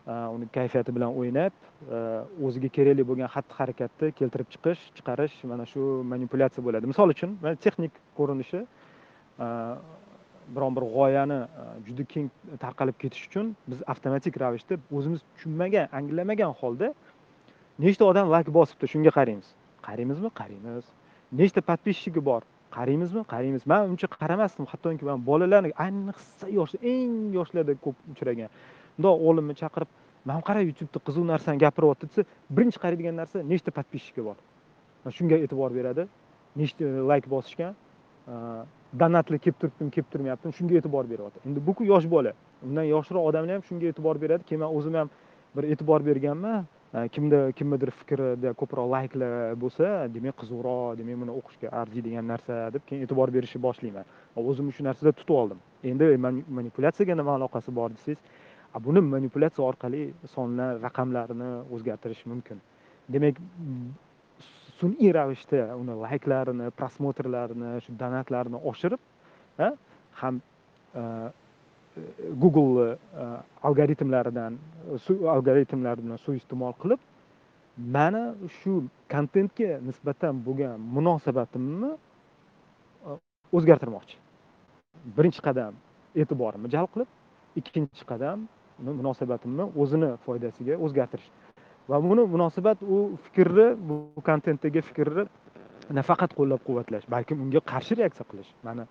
E, uni kayfiyati bilan o'ynab e, o'ziga kerakli bo'lgan xatti harakatni keltirib chiqish chiqarish mana shu manipulyatsiya bo'ladi. Misol uchun texnik ko'rinishi biron bir g'oyani e, juda keng tarqalib ketishi uchun biz avtomatik ravishda o'zimiz tushunmagan anglamagan holda nechta odam lak bosibdi shunga qaraymiz. Qaraymizmi qaraymiz. Nechta подписчиgi bor? Qaraymizmi qaraymiz man uncha qaramasdim hattoki man bolalarni ayniqsa yosh eng yoshlarda ko'p uchragan. Mundoq o'g'limni chaqirib man qara youtubeda qiziq narsani gapiryapti desa birinchi qaraydigan narsa nechta подписчиgi bor? Shunga e'tibor beradi. Nechta layk bosishgan donatlar kelib turibdimi kelib turmayaptimi shunga e'tibor beryapti. Endi buku yosh bola. Undan yoshroq odamlar ham shunga e'tibor beradi. Keyin man o'zim ham bir e'tibor berganman. E, kimda kimnidir fikrida ko'proq layklar bo'lsa demak qiziqroq demak buni o'qishga arziydigan narsa deb keyin e'tibor berishni boshlayman. O'zimni shu narsada tutib oldim. Endi manipulyatsiyaga nima aloqasi bor desangiz buni manipulyatsiya orqali sonlar raqamlarni o'zgartirish mumkin. Demak sun'iy ravishda uni layklarini prosmotrlarini shu donatlarini oshirib ham e, google e, algoritmlaridan algoritmlar bilan suiiste'mol qilib mani shu kontentga nisbatan bo'lgan munosabatimni e, o'zgartirmoqchi. Birinchi qadam e'tiborimni jalb qilib ikkinchi qadam munosabatimni o'zini foydasiga o'zgartirish. Va buni munosabat u fikrni bu kontentdagi fikrni nafaqat qo'llab quvvatlash balkim unga qarshi reaksiya qilish. Mana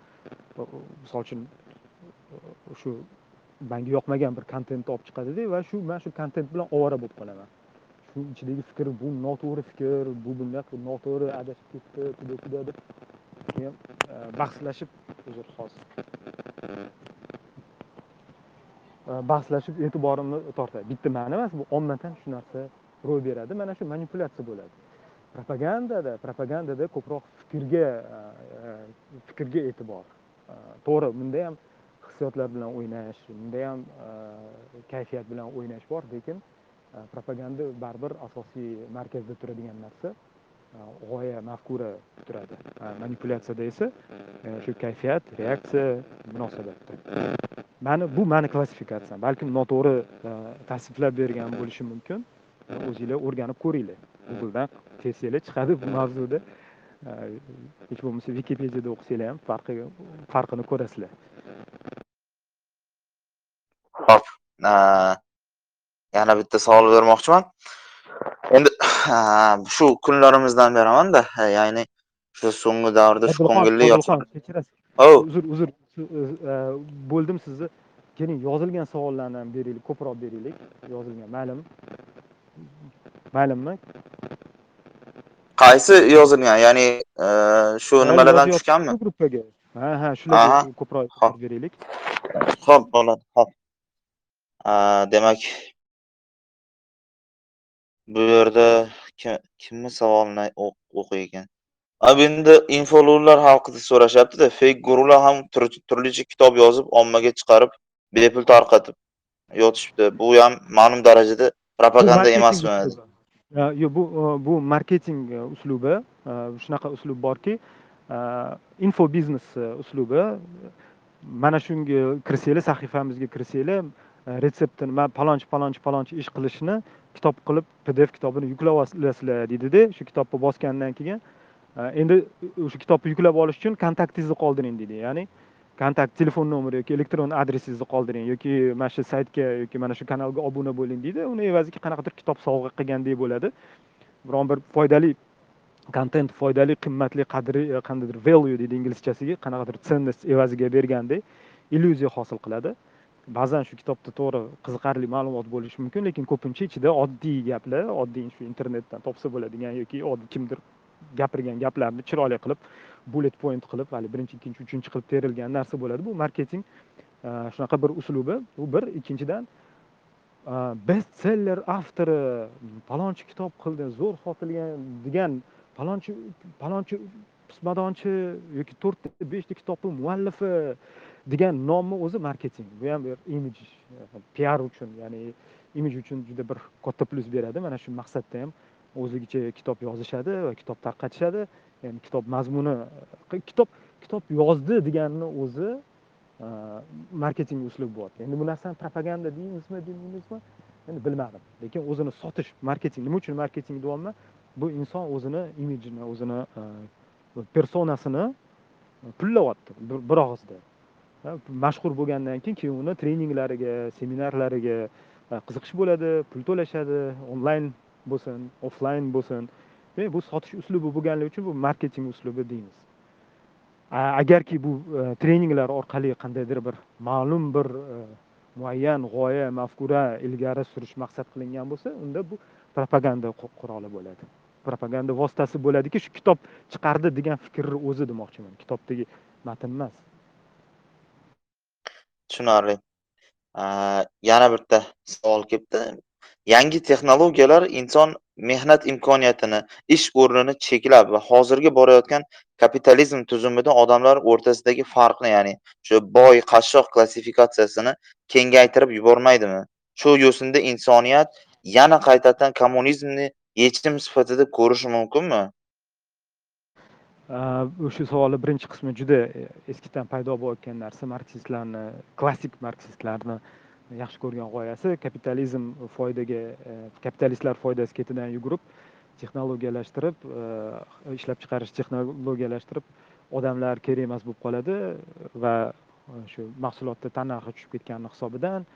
misol uchun shu manga yoqmagan bir kontentni olib chiqadida va shu man shu kontent bilan ovora bo'lib qolaman. Shu ichidagi fikr bu noto'g'ri fikr bu bunday noto'g'ri adashib ketdi deb keyin e, bahslashib uzr hozir Э, bahslashib e'tiborimni tortadi bitta man emas bu ommadan shu narsa ro'y beradi. Mana shu manipulyatsiya bo'ladi. Propagandada propagandada ko'proq fikrga e, e, fikrga e'tibor. E, to'g'ri bunda ham hissiyotlar bilan o'ynash bunda ham kayfiyat bilan o'ynash bor lekin propaganda baribir asosiy markazda turadigan narsa. G'oya mafkura turadi. Manipulyatsiyada esa shu kayfiyat reaksiya munosabatda mani bu mani klassifikatsiyam balkim noto'g'ri tasniflab bergan bo'lishim mumkin. O'zinglar o'rganib ko'ringlar. Googledan tersanglar chiqadi bu mavzuda. Hech bo'lmasa wikipediyada o'qisanglar ham farqi farqini ko'rasizlar. Hop. Yana bitta savol bermoqchiman. Endi shu kunlarimizdan beramanda, ya'ni shu so'nggi davrda shu ko'ngilli kechirasiz. Oh, uzr uzr. e, bo'ldim sizni keling yozilgan savollarni ham beraylik ko'proq beraylik yozilgan maylimi maylimi qaysi yozilgan? Ya'ni e, shu nimalardan tushganmi? gruppaga ha ha shularga ko'proq Hop. beraylik Xo'p, bo'ladi. Xo'p. A, demak bu yerda ki- kimni savolini o'q- o'qiy ekan? A, bu endi infologlar haqida so'rashyapti-da, fake guruhlar ham tur- turlicha kitob yozib, ommaga chiqarib, bepul tarqatib yotishibdi. Bu ham ma'lum darajada propaganda emasmi? yo'q bu bu marketing uslubi shunaqa uslub borki e, info biznes e, uslubi mana shunga kirsanglar sahifamizga kirsanglar e, retseptini man palonchi palonchi palonchi ish qilishni kitob qilib pdf kitobini yuklab olasizlar deydida shu kitobni bosgandan keyin Э, endi o'sha kitobni yuklab olish uchun kontaktingizni qoldiring deydi. Ya'ni kontakt telefon nomeri yoki elektron adresingizni qoldiring yoki mana shu saytga yoki mana shu kanalga obuna bo'ling deydi. Uni evaziga qanaqadir kitob sovg'a qilgandek bo'ladi. Biron bir foydali kontent foydali qimmatli qadri e, qandaydir value deydi inglizchasiga qanaqadir ценность evaziga bergandek illyuziya hosil qiladi. Ba'zan shu kitobda to'g'ri qiziqarli ma'lumot bo'lishi mumkin lekin ko'pincha ichida oddiy gaplar oddiy shu internetdan topsa bo'ladigan yoki oddiy kimdir gapirgan gaplarni chiroyli qilib bullet point qilib hali birinchi ikkinchi uchinchi qilib terilgan narsa bo'ladi. Bu marketing e, shunaqa bir uslubi. Bu bir. Ikkinchidan e, best seller avtori palonchi kitob qildi zo'r sotilgan degan palonchi palonchi pismadonchi yoki to'rtta beshta kitobni muallifi degan nomni o'zi marketing. Bu ham bir imij e, piar uchun ya'ni imij uchun juda bir katta plyus beradi. Mana shu maqsadda ham o'zligicha kitob yozishadi va kitob tarqatishadi. Ya'ni kitob mazmuni kitob kitob yozdi deganni o'zi e, marketing uslubi bo'lyapti endi bu narsani propaganda deymizmi demaymizmi endi bilmadim. Lekin o'zini sotish marketing nima uchun marketing deyapman? Bu inson o'zini imijini o'zini e, personasini e, pullayapti bir og'izda. Mashhur bo'lgandan keyin keyin uni treninglariga seminarlariga qiziqish bo'ladi pul to'lashadi onlayn bo'lsin offlayn bo'lsin. Demak bu sotish uslubi bo'lganligi uchun bu marketing uslubi deymiz. Agarki bu e, treninglar orqali qandaydir bir ma'lum bir e, muayyan g'oya mafkura ilgari surish maqsad qilingan bo'lsa unda bu propaganda quroli bo'ladi. Propaganda vositasi bo'ladiki shu kitob chiqardi degan fikrni o'zi demoqchiman. Kitobdagi matn emas. Tushunarli. A, yana bitta savol kelibdi. Yangi texnologiyalar inson mehnat imkoniyatini, ish o'rnini cheklab va hozirgi borayotgan kapitalizm tuzumida odamlar o'rtasidagi farqni, ya'ni shu boy, qashshoq klassifikatsiyasini kengaytirib yubormaydimi? Shu yo'sinda insoniyat yana qaytadan kommunizmni yechim sifatida ko'rishi mumkinmi? o'sha savolni birinchi qismi juda eskidan paydo bo'layotgan narsa marksistlarni klassik marksistlarni yaxshi ko'rgan g'oyasi kapitalizm foydaga e, kapitalistlar foydasi ketidan yugurib texnologiyalashtirib e, ishlab chiqarish texnologiyalashtirib odamlar kerak emas bo'lib qoladi va e, shu mahsulotni tannarxi tushib ketgani hisobidan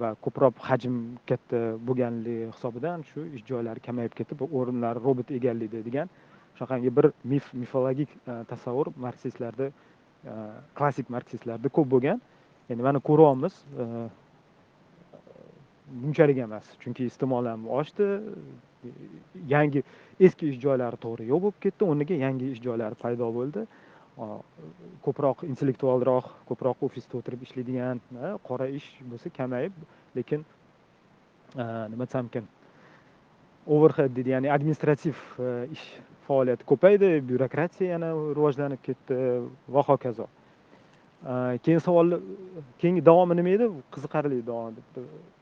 va ko'proq hajm katta bo'lganligi hisobidan shu ish joylari kamayib ketib o'rinlarni robot egallaydi degan shunaqangi bir mif mifologik tasavvur marksistlarda klassik marksistlarda ko'p bo'lgan. Endi mana ko'ryapmiz bunchalik emas chunki iste'mol ham oshdi. Yangi eski ish joylari to'g'ri yo'q bo'lib ketdi o'rniga yangi ish joylari paydo bo'ldi. Ko'proq intellektualroq ko'proq ofisda o'tirib ishlaydigan qora ish bo'lsa kamayib lekin nima desam ekan overhead deydi ya'ni administrativ e, ish faoliyati ko'paydi byurokratiya yana rivojlanib ketdi va hokazo. Keyin savol keyingi davomi nima edi qiziqarli davom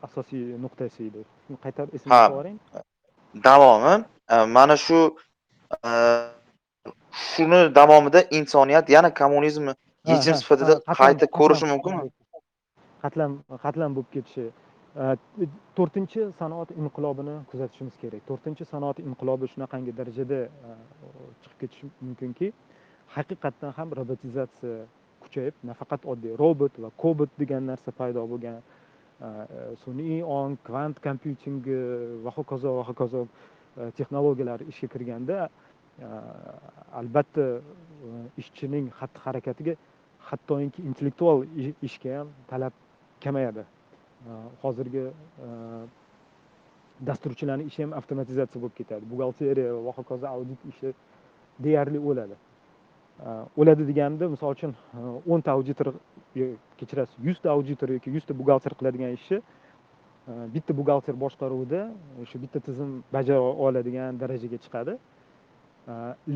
asosiy nuqtasi edi qaytarib esimga solib yuboring davomi mana shu shuni davomida insoniyat yana kommunizmni yechim sifatida qayta ko'rishi mumkinmi qatlam qatlam bo'lib ketishi to'rtinchi sanoat inqilobini kuzatishimiz kerak to'rtinchi sanoat inqilobi shunaqangi darajada chiqib ketishi mumkinki haqiqatdan ham robotizatsiya kuchayib nafaqat oddiy robot va kobot degan narsa paydo bo'lgan e, sun'iy ong kvant kompyutingi va hokazo va hokazo e, texnologiyalar ishga kirganda albatta e, ishchining xatti harakatiga hattoki intellektual ishga ham talab kamayadi. Hozirgi dasturchilarni ishi ham avtomatizatsiya bo'lib ketadi. Buxgalteriya va hokazo audit ishi deyarli o'ladi. Э, o'ladi deganimda misol uchun э, o'nta auditor kechirasiz yuzta auditor yoki yuzta buxgalter qiladigan ishni э, bitta buxgalter boshqaruvida shu bitta tizim bajara oladigan darajaga chiqadi.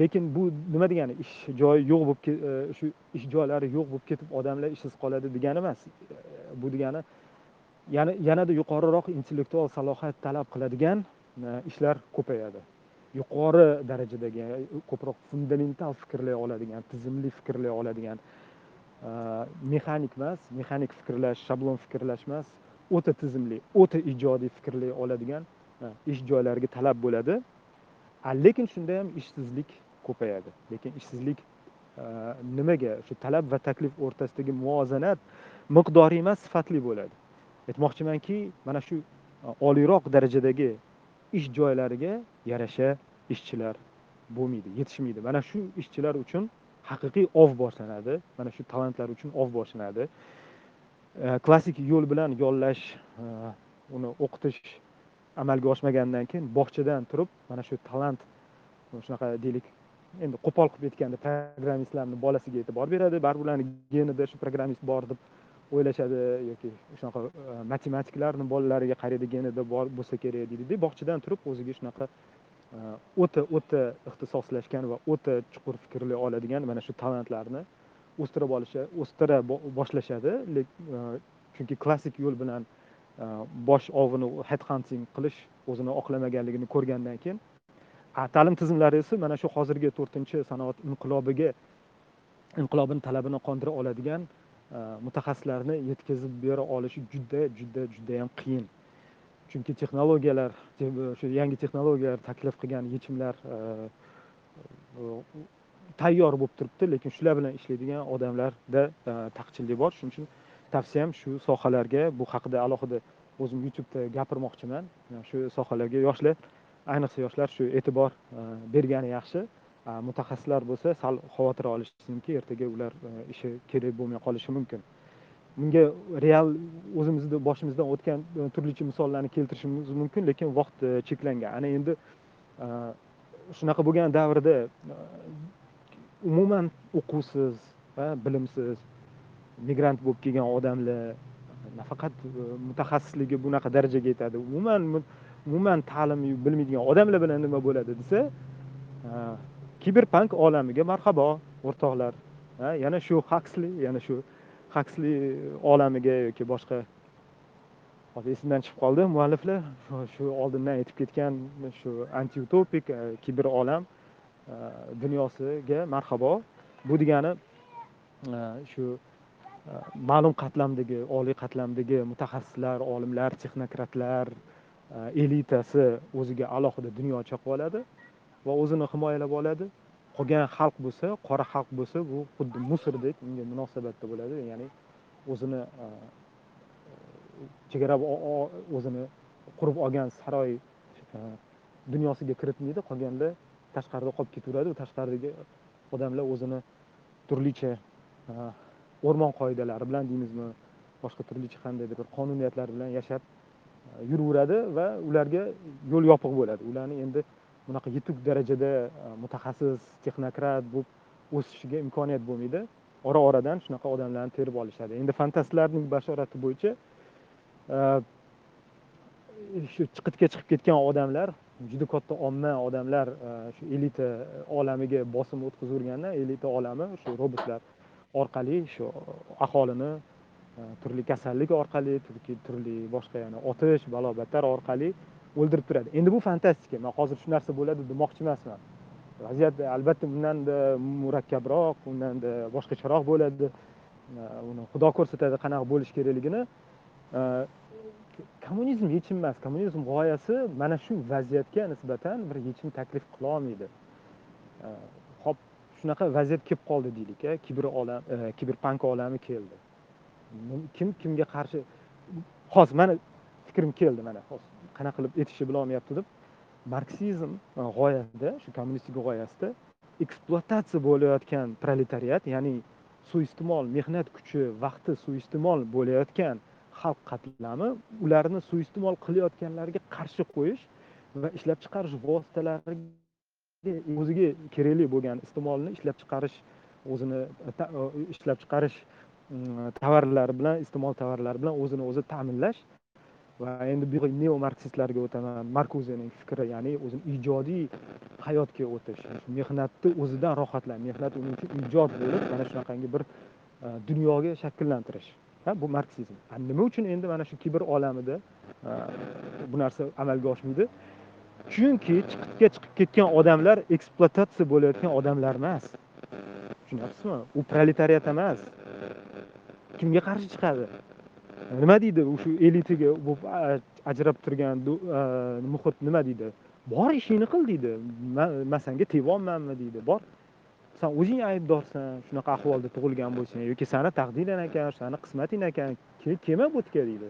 Lekin bu nima degani ish joyi yo'q bo'lib e, shu ish joylari yo'q bo'lib ketib odamlar ishsiz qoladi degani emas. E, bu degani yana yanada yuqoriroq intellektual salohiyat talab qiladigan e, ishlar ko'payadi. Yuqori darajadagi e, ko'proq fundamental fikrlay oladigan tizimli fikrlay oladigan e, mexanik emas mexanik fikrlash shablon fikrlash emas o'ta tizimli o'ta ijodiy fikrlay oladigan e, ish joylariga talab bo'ladi. Lekin shunda ham ishsizlik ko'payadi. Lekin ishsizlik nimaga? Shu talab va taklif o'rtasidagi muvozanat miqdoriy emas sifatli bo'ladi. Aytmoqchimanki mana shu oliyroq darajadagi ish joylariga yarasha ishchilar bo'lmaydi yetishmaydi. Mana shu ishchilar uchun haqiqiy ov boshlanadi. Mana shu talantlar uchun ov boshlanadi. Klassik yo'l bilan yollash uni o'qitish amalga oshmagandan keyin bog'chadan turib mana shu talant shunaqa deylik endi qo'pol qilib aytganda programmistlarni bolasiga e'tibor beradi. Baribir ularni genida shu programmist bor deb o'ylashadi yoki shunaqa e, matematiklarni bolalariga qaraydi genida bor bo'lsa kerak deydida bog'chadan turib o'ziga shunaqa e, o'ta o'ta ixtisoslashgan va o'ta chuqur fikrli oladigan mana shu talantlarni o'stirib olishi o'stira boshlashadi. E, chunki klassik yo'l bilan bosh ovini head hunting qilish o'zini oqlamaganligini ko'rgandan keyin ta'lim tizimlari esa mana shu hozirgi to'rtinchi sanoat inqilobiga inqilobini talabini qondira oladigan Э, mutaxassislarni yetkazib bera olishi juda juda judayam qiyin. Chunki texnologiyalar shu yangi texnologiyalar taklif qilgan yechimlar e, e, tayyor bo'lib turibdi lekin shular bilan ishlaydigan odamlarda e, taqchillik bor. Shuning uchun tavsiyam shu sohalarga bu haqida alohida o'zim youtubeda gapirmoqchiman. Shu sohalarga yoshlar ayniqsa yoshlar shu e'tibor bergani yaxshi. Mutaxassislar bo'lsa sal xavotir olishsinki ertaga ular e, ishi kerak bo'lmay qolishi mumkin. Bunga real o'zimizni boshimizdan o'tgan e, turlicha misollarni keltirishimiz mumkin lekin vaqt e, cheklangan. Ana endi shunaqa bo'lgan davrda umuman o'quvsiz va bilimsiz migrant bo'lib kelgan odamlar nafaqat mutaxassisligi bunaqa darajaga yetadi. Umuman umuman ta'lim bilmaydigan odamlar bilan nima bo'ladi desa kiberpank olamiga marhabo o'rtoqlar. Yana shu haksli yana shu haksli olamiga yoki boshqa hozir esimdan chiqib qoldi mualliflar. Shu oldindan aytib ketgan shu antiutopik e, kiber olam e, dunyosiga marhabo bu degani e, shu ma'lum qatlamdagi oliy qatlamdagi mutaxassislar olimlar texnokratlar elitasi o'ziga alohida dunyo qilib oladi. Va o'zini himoyalab oladi. Qolgan xalq bo'lsa qora xalq bo'lsa bu xuddi musrdek unga munosabatda bo'ladi. Ya'ni o'zini e, chegara chegarab o'zini qurib olgan saroy e, dunyosiga kiritmaydi. Qolganlar tashqarida qolib ketaveradi tashqaridagi odamlar o'zini turlicha e, o'rmon qoidalari bilan deymizmi boshqa turlicha qandaydir bir qonuniyatlar bilan yashab yuraveradi va ularga yo'l yopiq bo'ladi. Ularni endi bunaqa yetuk darajada e, mutaxassis texnokrat bo'lib o'sishiga imkoniyat bo'lmaydi. Ora oradan shunaqa odamlarni terib olishadi. Endi fantastlarning bashorati bo'yicha e, shu chiqitga chiqib ketgan odamlar juda katta omma odamlar e, shu elita olamiga bosim o'tkazaverganda elita olami shu robotlar orqali shu aholini turli kasallik orqali turli turli boshqa yana otish balo battar orqali o'ldirib turadi. Endi bu fantastika. Man hozir shu narsa bo'ladi demoqchi emasman. Vaziyat albatta bundanda murakkabroq undanda boshqacharoq bo'ladi. Uni xudo ko'rsatadi qanaqa bo'lishi kerakligini. Kommunizm yechim emas. Kommunizm g'oyasi mana shu vaziyatga nisbatan bir yechim taklif qilolmaydi olmaydi. Hop shunaqa vaziyat kelib qoldi deylik a kiber olam e, kiberpank olami keldi. Kim kimga qarshi? Hozir mani fikrim keldi mana hozir qanaqa qilib aytishni bilolmayapti deb marksizm e, g'oyasida shu kommunistik g'oyasida ekspluatatsiya bo'layotgan proletariat ya'ni suiiste'mol mehnat kuchi vaqti suiiste'mol bo'layotgan xalq qatlami ularni suiiste'mol qilayotganlarga qarshi qo'yish va ishlab chiqarish vositalariga o'ziga kerakli bo'lgan iste'molni ishlab chiqarish o'zini e, e, ishlab chiqarish mm, tovarlar tovarlari bilan iste'mol tovarlari bilan o'zini o'zi ta'minlash va endi bu neo marksistlarga o'taman. Markuzening fikri ya'ni o'zini ijodiy hayotga o'tish mehnatni o'zidan rohatlan mehnat uning uchun ijod bo'lib mana shunaqangi bir e, dunyoga shakllantirish. Ha bu marksizm. Nima uchun endi mana shu kiber olamida e, bu narsa amalga oshmaydi? Chunki chiqitga chiqib ketgan odamlar ekspluatatsiya bo'layotgan odamlar emas. Tushunyapsizmi? U proletariat emas. Kimga qarshi chiqadi? Nima deydi shu elitaga bo'lib ajrab turgan muhit nima deydi? Bor ishingni qil deydi. Man sanga tegyapmanmi deydi. Bor. San o'zing aybdorsan shunaqa ahvolda tug'ilgan bo'lsang yoki sani taqdiring ekan sani qismating ekan kelma bu yerga deydi.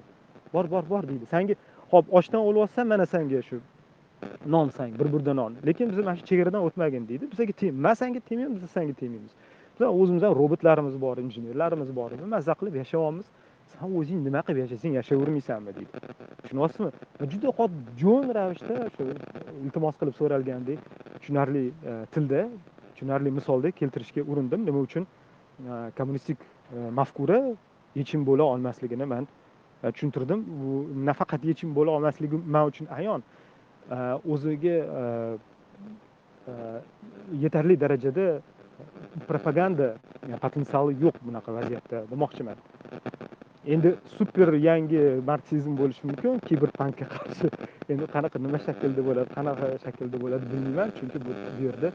Bor bor bor deydi. Sanga hop ochdan o'lyapsan mana sanga shu non sang bir burda non. Lekin biz mana shu chegaradan o'tmagin deydi. Bizaga teng man sanga tegmayman biz sanga tegmaymiz biz o'zimizdan robotlarimiz bor injenerlarimiz bor. Mazza qilib yashayapmiz san o'zing nima qilib yashasang yashayvermaysanmi deydi. Tushunyapsizmi juda hop jo'n ravishda shu e, iltimos qilib so'ralgandek tushunarli e, tilda tushunarli misolda keltirishga urindim. Nima uchun? E, kommunistik mafkura yechim bo'la olmasligini man tushuntirdim. Bu nafaqat yechim bo'la olmasligi man uchun ayon. O'ziga yetarli darajada propaganda potensiali yo'q bunaqa vaziyatda demoqchiman. Endi super yangi marksizm bo'lishi mumkin kiberpankga qarshi. Endi qanaqa nima shaklda bo'ladi qanaqa shaklda bo'ladi bilmayman chunki bu yerda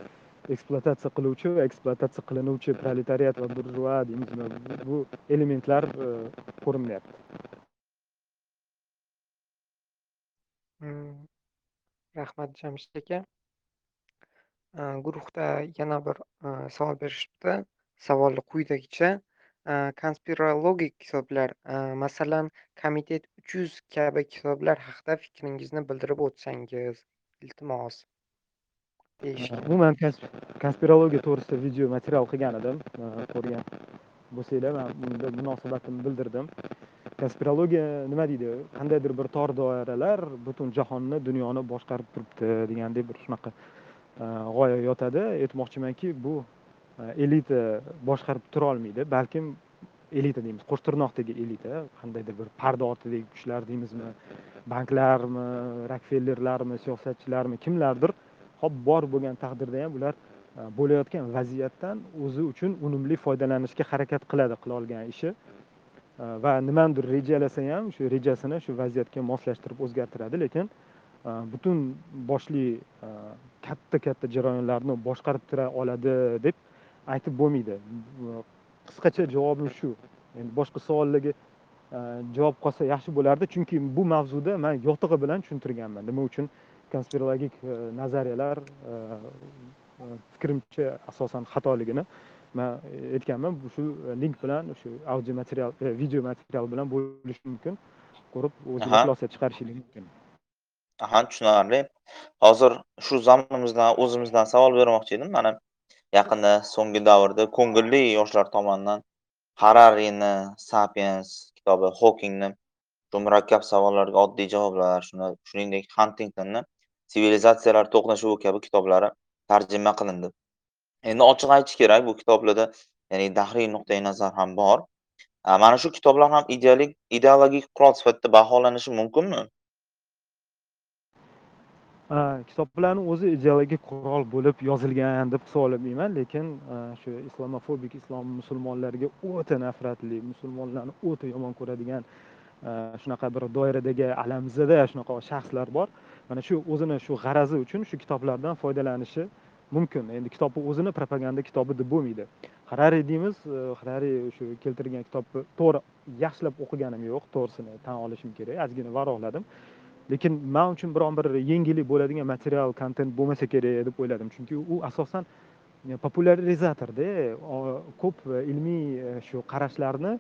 ekspluatatsiya qiluvchi va ekspluatatsiya qilinuvchi proletariat va burjua deymizmi bu- elementlar e, ko'rinmayapti hmm, rahmat jamshid aka. E, guruhda yana bir e, savol berishibdi. Savolni quyidagicha Konspirologik kitoblar masalan komitet uch yuz kabi kitoblar haqida fikringizni bildirib o'tsangiz iltimos umuman kons- konspirologiya to'g'risida video material qilgan edim. Ko'rgan bo'lsanglar man bunda munosabatimni bildirdim. Konspirologiya nima deydi? Qandaydir bir tor doiralar butun jahonni dunyoni boshqarib turibdi degandek bir shunaqa g'oya yotadi. Aytmoqchimanki bu E, elita boshqarib turolmaydi balkim elita deymiz qo'sh tirnoqdagi elita qandaydir bir parda ortidagi kuchlar deymizmi banklarmi rokfellerlarmi siyosatchilarmi kimlardir hop bor bo'lgan taqdirda ham ular e, bo'layotgan vaziyatdan o'zi uchun unumli foydalanishga harakat qiladi qila olgan ishi. E, va nimanidir rejalasa ham shu rejasini shu vaziyatga moslashtirib o'zgartiradi lekin butun boshli katta katta jarayonlarni boshqarib tura oladi deb aytib bo'lmaydi. Qisqacha javobim shu. Endi boshqa savollarga e, javob qolsa yaxshi bo'lardi. Chunki bu mavzuda man yotig'i bilan tushuntirganman. Nima uchun? Konspirologik e, nazariyalar e, fikrimcha asosan xatoligini man aytganman. Shu link bilan shu audio material video material bilan bo'lishi mumkin. Ko'rib Aha. xulosa chiqarishingiz mumkin. Aha, tushunarli. Hozir shu zamonimizdan o'zimizdan savol bermoqchi edim. Mana yaqinda so'nggi davrda ko'ngilli yoshlar tomonidan Hararini Sapiens kitobi Hokingni shu murakkab savollarga oddiy javoblar, shuningdek Huntingtonni "Sivilizatsiyalar to'qnashuvi" kabi kitoblari tarjima qilindi. Endi ochiq aytish kerak, bu kitoblarda ya'ni dahriy nuqtai nazar ham bor. Mana shu kitoblar ham idealik ideologik qurol sifatida baholanishi mumkinmi? Э, kitoblarni o'zi ideologik qurol bo'lib yozilgan deb hisoblamayman lekin e, shu islomofobik islom musulmonlarga o'ta nafratli musulmonlarni o'ta yomon ko'radigan e, shunaqa bir doiradagi alamzada shunaqa shaxslar bor. Mana shu o'zini shu g'arazi uchun shu kitoblardan foydalanishi mumkin. Endi kitobni o'zini propaganda kitobi deb bo'lmaydi. Harari deymiz e, harari shu keltirgan kitobni to'g'ri yaxshilab o'qiganim yo'q to'g'risini tan olishim kerak. Ozgina varoqladim lekin man uchun biron bir yengillik bo'ladigan material kontent bo'lmasa kerak deb o'yladim. Chunki u asosan e, popularizatorda e, ko'p e, ilmiy shu qarashlarni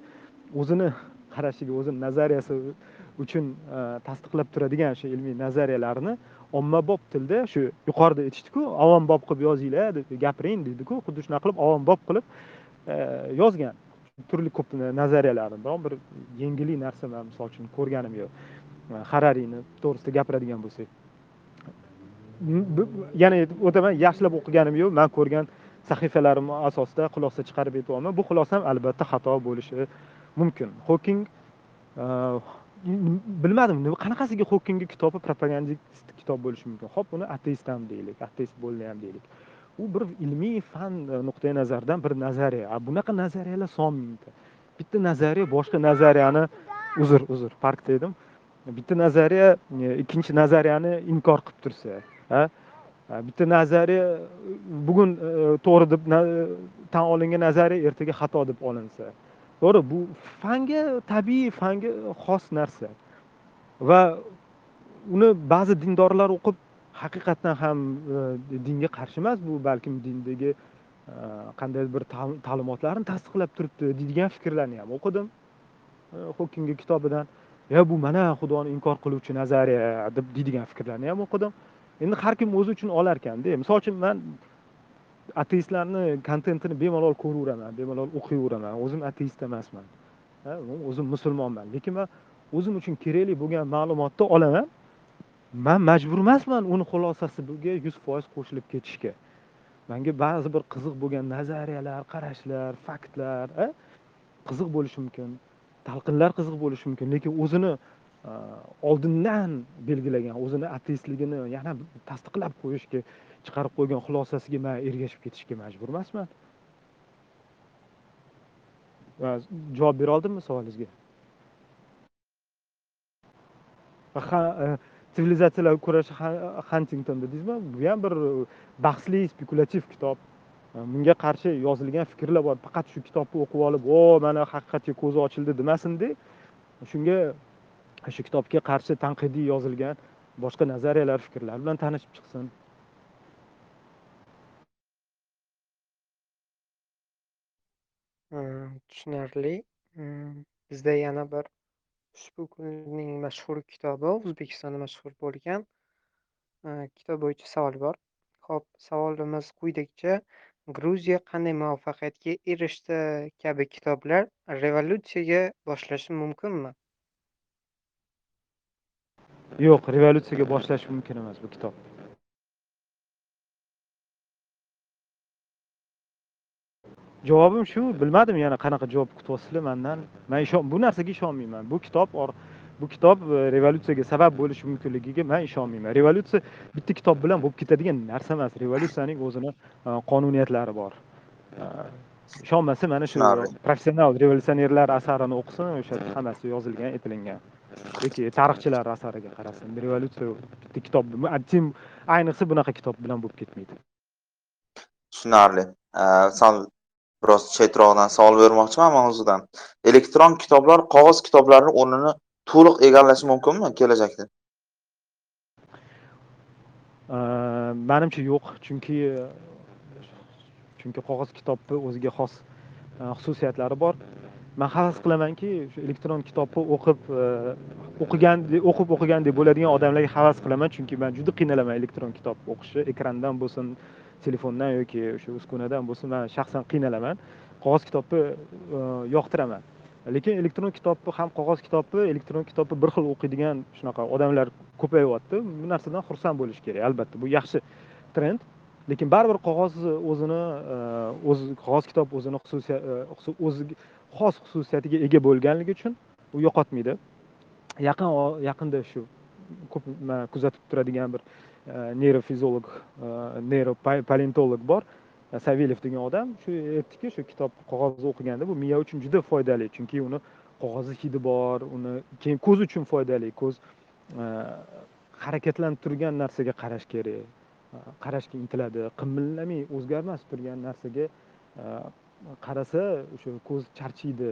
o'zini qarashiga o'zini nazariyasi uchun tasdiqlab turadigan shu ilmiy nazariyalarni ommabop tilda shu yuqorida aytishdiku avombob qilib yozinglar deb gapiring deydiku xuddi shunaqa qilib avombob qilib yozgan turli ko'p nazariyalarni. Biron bir yengillik narsa man misol uchun ko'rganim yo'q harariyni to'g'risida gapiradigan bo'lsak. Yana o'taman yaxshilab o'qiganim yo'q man ko'rgan sahifalarim asosida xulosa chiqarib aytyapman. Bu xulosam albatta xato bo'lishi mumkin. Hoking e, bilmadim qanaqasiga hokingni kitobi propagandist kitob bo'lishi mumkin? Ho'p uni ateist ham deylik ateist bo'ldi ham deylik. U bir ilmiy fan e, nuqtai nazaridan bir nazariya. Bunaqa nazariyalar son mingta bitta nazariya boshqa nazariyani uzr uzr parkda edim. Bitta nazariya e, ikkinchi nazariyani inkor qilib tursa bitta nazariya bugun e, to'g'ri deb tan olingan nazariya ertaga xato deb olinsa to'g'ri? Bu fanga tabiiy fanga xos narsa. Va uni ba'zi dindorlar o'qib haqiqatdan ham e, dinga qarshi emas bu balkim dindagi qandaydir bir ta'limotlarni tasdiqlab turibdi deydigan fikrlarni ham o'qidim hokingni kitobidan. Ya bu mana xudoni inkor qiluvchi nazariya deb deydigan fikrlarni ham o'qidim. Endi har kim o'zi uchun olar ekanda misol uchun man ateistlarni kontentini bemalol ko'raveraman bemalol o'qiyveraman. O'zim ateist emasman. O'zim musulmonman. Lekin man o'zim uchun kerakli bo'lgan ma'lumotni olaman. Man majbur emasman uni xulosasiga yuz foiz qo'shilib ketishga. Manga ba'zi bir qiziq bo'lgan nazariyalar qarashlar faktlar qiziq bo'lishi mumkin. Talqinlar qiziq bo'lishi mumkin lekin o'zini e, oldindan belgilagan o'zini ateistligini yana tasdiqlab qo'yishga chiqarib qo'ygan xulosasiga man ergashib ketishga majbur emasman. Javob bera oldimmi savolingizga? E, sivilizatsiyalar kurashi xantington dedingizmi bu ham bir bahsli spekulyativ kitob. Bunga qarshi yozilgan fikrlar bor. Faqat shu kitobni o'qib olib o mana haqiqatga ko'zi ochildi demasinda shunga shu kitobga qarshi tanqidiy yozilgan boshqa nazariyalar fikrlar bilan tanishib chiqsin. Hmm, tushunarli. Hmm, bizda yana bir ushbu kunning mashhur kitobi o'zbekistonda mashhur bo'lgan e, kitob bo'yicha savol bor. Ho'p savolimiz quyidagicha Gruziya qanday muvaffaqiyatga erishdi kabi kitoblar revolyutsiyaga boshlashi mumkinmi? Yo'q, revolyutsiyaga boshlash mumkin emas bu kitob. Javobim shu, bilmadim yana qanaqa javob kutyapsizlar mendan. Men ishon bu narsaga ishonmayman. Bu kitob bu kitob e, revolyutsiyaga sabab bo'lishi mumkinligiga man ishonmayman. Revolyutsiya bitta kitob bilan bo'lib ketadigan narsa emas. Revolyutsiyaning o'zini e, qonuniyatlari bor. E, ishonmasa mana shu professional revolyutsionerlar asarini o'qisin, o'sha hammasi yozilgan, aytilingan. yoki tarixchilar asariga qarasin. Revolyutsiya bitta kitob, ayniqsa bunaqa kitob bilan bo'lib ketmaydi. Tushunarli. Sal biroz chetroqdan savol bermoqchiman mavzudan. Elektron kitoblar qog'oz kitoblarning o'rnini to'liq egallashi mumkinmi kelajakda? Manimcha yo'q chunki chunki qog'oz kitobni o'ziga xos e, xususiyatlari bor. Man havas qilamanki shu elektron kitobni o'qib e, o'qigan o'qib o'qigandek bo'ladigan odamlarga havas qilaman chunki man juda qiynalaman elektron kitob o'qishni ekrandan bo'lsin telefondan yoki o'sha uskunadan bo'lsin man shaxsan qiynalaman. Qog'oz kitobni e, yoqtiraman. Lekin elektron kitobni ham qog'oz kitobni elektron kitobni bir xil o'qiydigan shunaqa odamlar ko'payyapti bu narsadan xursand bo'lish kerak albatta. Bu yaxshi trend. Lekin baribir qog'oz o'zini e, o'z qog'oz kitob o'zini xususiyat e, o'ziga xos xususiyatiga ega bo'lganligi uchun u yo'qotmaydi. Yaqin yaqinda shu ko'p kuzatib turadigan bir e, neyrofiziolog neyropalentolog bor. Savilov degan odam shu aytdiki shu kitob qog'ozda o'qiganda bu miya uchun juda foydali chunki uni qog'ozni hidi bor uni keyin ko'z uchun foydali ko'z e, harakatlanib turgan narsaga qarash kerak e, qarashga intiladi qimillamay o'zgarmas turgan narsaga e, qarasa o'sha ko'z charchaydi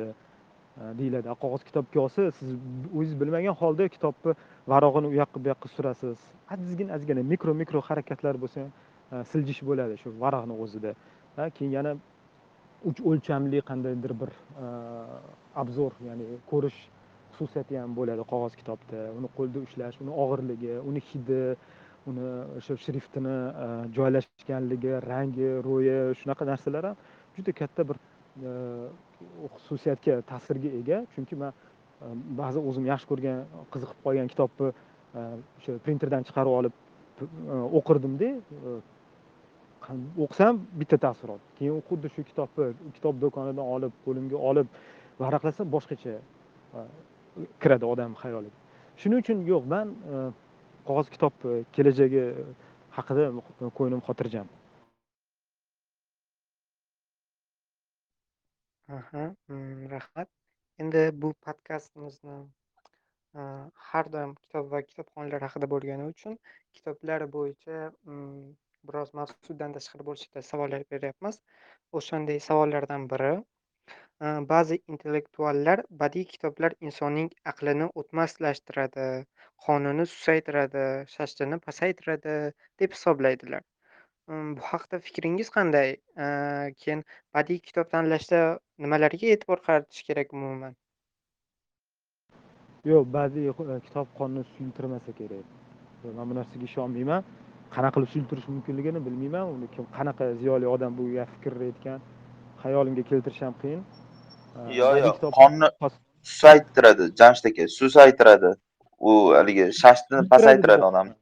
deyiladi. Qog'oz kitobga olsa siz o'zingiz bilmagan holda kitobni varog'ini u yoqqa bu yoqqa surasiz. Ozgina ozgina mikro mikro harakatlar bo'lsa Э, siljish bo'ladi shu varaqni o'zida. Keyin yana uch o'lchamli qandaydir bir e, obzor ya'ni ko'rish xususiyati ham bo'ladi qog'oz kitobda. Uni qo'lda ushlash uni og'irligi uni hidi uni o'sha shriftini e, joylashganligi rangi ro'yi shunaqa narsalar ham juda katta bir e, xususiyatga ta'sirga ega. Chunki man ba'zi o'zim yaxshi ko'rgan qiziqib qolgan kitobni o'sha printerdan chiqarib olib o'qirdimda o'qisam bitta taassurot. Keyin xuddi shu kitobni kitob do'konidan olib qo'limga olib varaqlasam boshqacha kiradi odam xayoliga. Shuning uchun yo'q man e, qog'oz kitob e, kelajagi haqida e, ko'nglim xotirjam. Aha mm, rahmat. Endi bu podkastimizni har doim kitob va kitobxonlar haqida bo'lgani uchun kitoblar bo'yicha mm, biroz mavzudan tashqari bo'lishda savollar beryapmiz. O'shanday savollardan biri ba'zi intellektuallar badiiy kitoblar insonning aqlini o'tmaslashtiradi qonini susaytiradi shashtini pasaytiradi deb hisoblaydilar. Umm, bu haqda fikringiz qanday? Keyin badiiy kitob tanlashda nimalarga e'tibor qaratish kerak umuman? Yo'q badiiy e, kitob qonni suyultirmasa kerak. Man bu narsaga ishonmayman. Qanaqa qilib suyultirish mumkinligini bilmayman. Uni kim qanaqa ziyoli odam bu fikr hayolimga keltirish ham qiyin. Yo'q yo'q qonni susaytiradi jamshid aka susaytiradi u haligi shashtini pasaytiradi odamni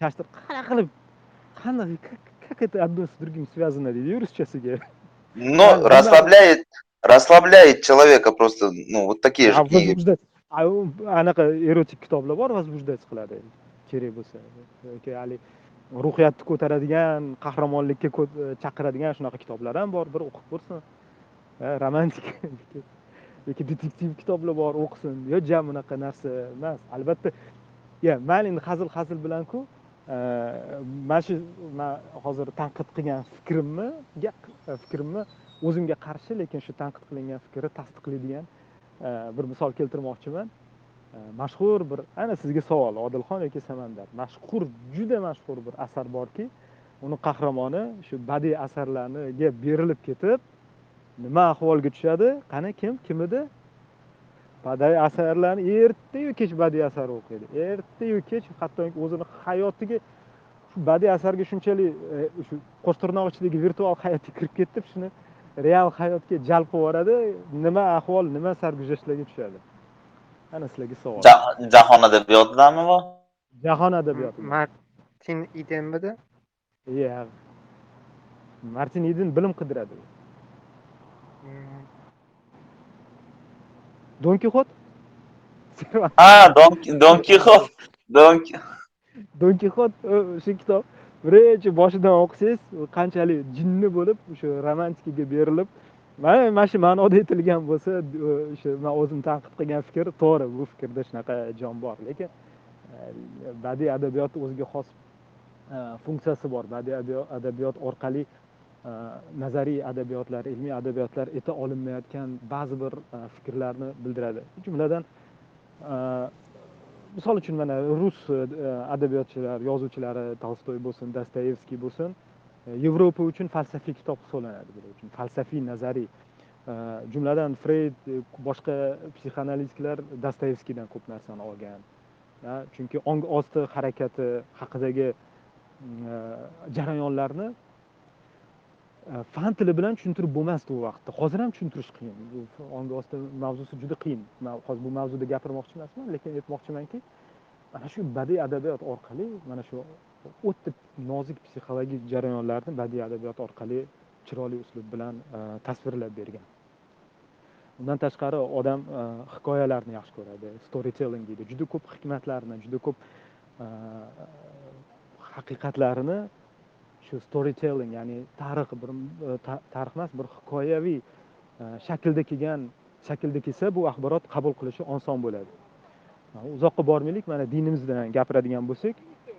shashtni. Qanaqa qilib qanday как это одно с другим связано deydi ruschasiga но расслабляет расслабляет человека просто ну вот такие же книги. anaqa erotik kitoblar bor возбуждать qiladi kerak bo'lsa haligi ruhiyatni ko'taradigan qahramonlikka e, chaqiradigan shunaqa kitoblar ham bor. Bir o'qib ko'rsin. Romantik. *laughs* Yoki detektiv kitoblar bor o'qisin. Yo ja bunaqa narsa emas. Albatta ya mayli endi hazil hazil bilanku e, mana shu man hozir tanqid qilgan fikrimni e, fikrimni o'zimga qarshi lekin shu tanqid qilingan fikrni tasdiqlaydigan bir misol keltirmoqchiman. Э, mashhur bir ana sizga savol odilxon yoki samandar. Mashhur juda mashhur bir asar borki uni qahramoni shu badiiy asarlarga berilib ketib nima ahvolga tushadi qani kim kim edi? Badiiy asarlarni ertayu kech badiiy asar o'qiydi. Ertayu kech hattoki o'zini hayotiga shu badiiy asarga shunchalik e, shu qo'sh tirnoq ichidagi virtual hayotga kirib ketib shuni real hayotga jalb qilib yuboradi nima ahvol nima sarguzashtlarga tushadi. Sizlarga savol. Jahon adabiyotidami bu? Jahon adabiyoti. Martin idenmidi iya. Martin iden bilim qidiradi. Don kixot ha don kixot don don kixot o'sha kitob. Birinchi boshidan o'qisangiz qanchalik jinni bo'lib o'sha romantikaga berilib mana mana shu ma'noda aytilgan bo'lsa o'sha man o'zim tanqid qilgan fikr to'g'ri bu fikrda shunaqa jon bor. Lekin e, badiiy adabiyotni o'ziga xos e, funksiyasi bor. Badiiy adabiyot orqali e, nazariy adabiyotlar ilmiy adabiyotlar eta olinmayotgan ba'zi bir fikrlarni bildiradi. Jumladan misol uchun mana rus adabiyotchilar yozuvchilari tolstoy bo'lsin dostoyevskiy bo'lsin E, yevropa uchun falsafiy kitob hisoblanadi bular uchun. Falsafiy nazariy. E, jumladan freyd e, boshqa psixoanalitiklar dostoyevskiydan ko'p narsani olgan chunki ong osti harakati haqidagi mm, jarayonlarni fan tili bilan tushuntirib bo'lmasdi u vaqtda. Hozir ham tushuntirish qiyin. Ong osti mavzusi juda qiyin. Man hozir bu mavzuda gapirmoqchi emasman lekin aytmoqchimanki mana shu badiiy adabiyot orqali mana shu o'ta nozik psixologik jarayonlarni badiiy adabiyot orqali chiroyli uslub bilan e, tasvirlab bergan. Undan tashqari odam e, hikoyalarni yaxshi ko'radi storytelling deydi. Juda ko'p hikmatlarni juda ko'p e, haqiqatlarini shu storytelling ya'ni tarix bir e, tarix emas bir hikoyaviy e, shaklda kelgan shaklda kelsa bu axborot qabul qilishi oson bo'ladi. Uzoqqa bormaylik mana dinimizdan gapiradigan bo'lsak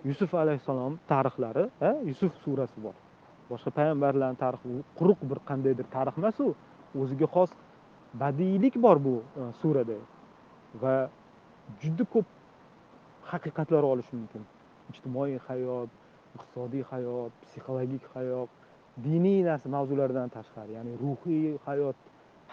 yusuf alayhissalom tarixlari yusuf surasi bor. Boshqa payg'ambarlarni tarixi quruq bir qandaydir tarix emas u. O'ziga xos badiiylik bor bu e, surada. Va juda ko'p haqiqatlar olish mumkin. Ijtimoiy hayot iqtisodiy hayot psixologik hayot diniy narsa mavzulardan tashqari ya'ni ruhiy hayot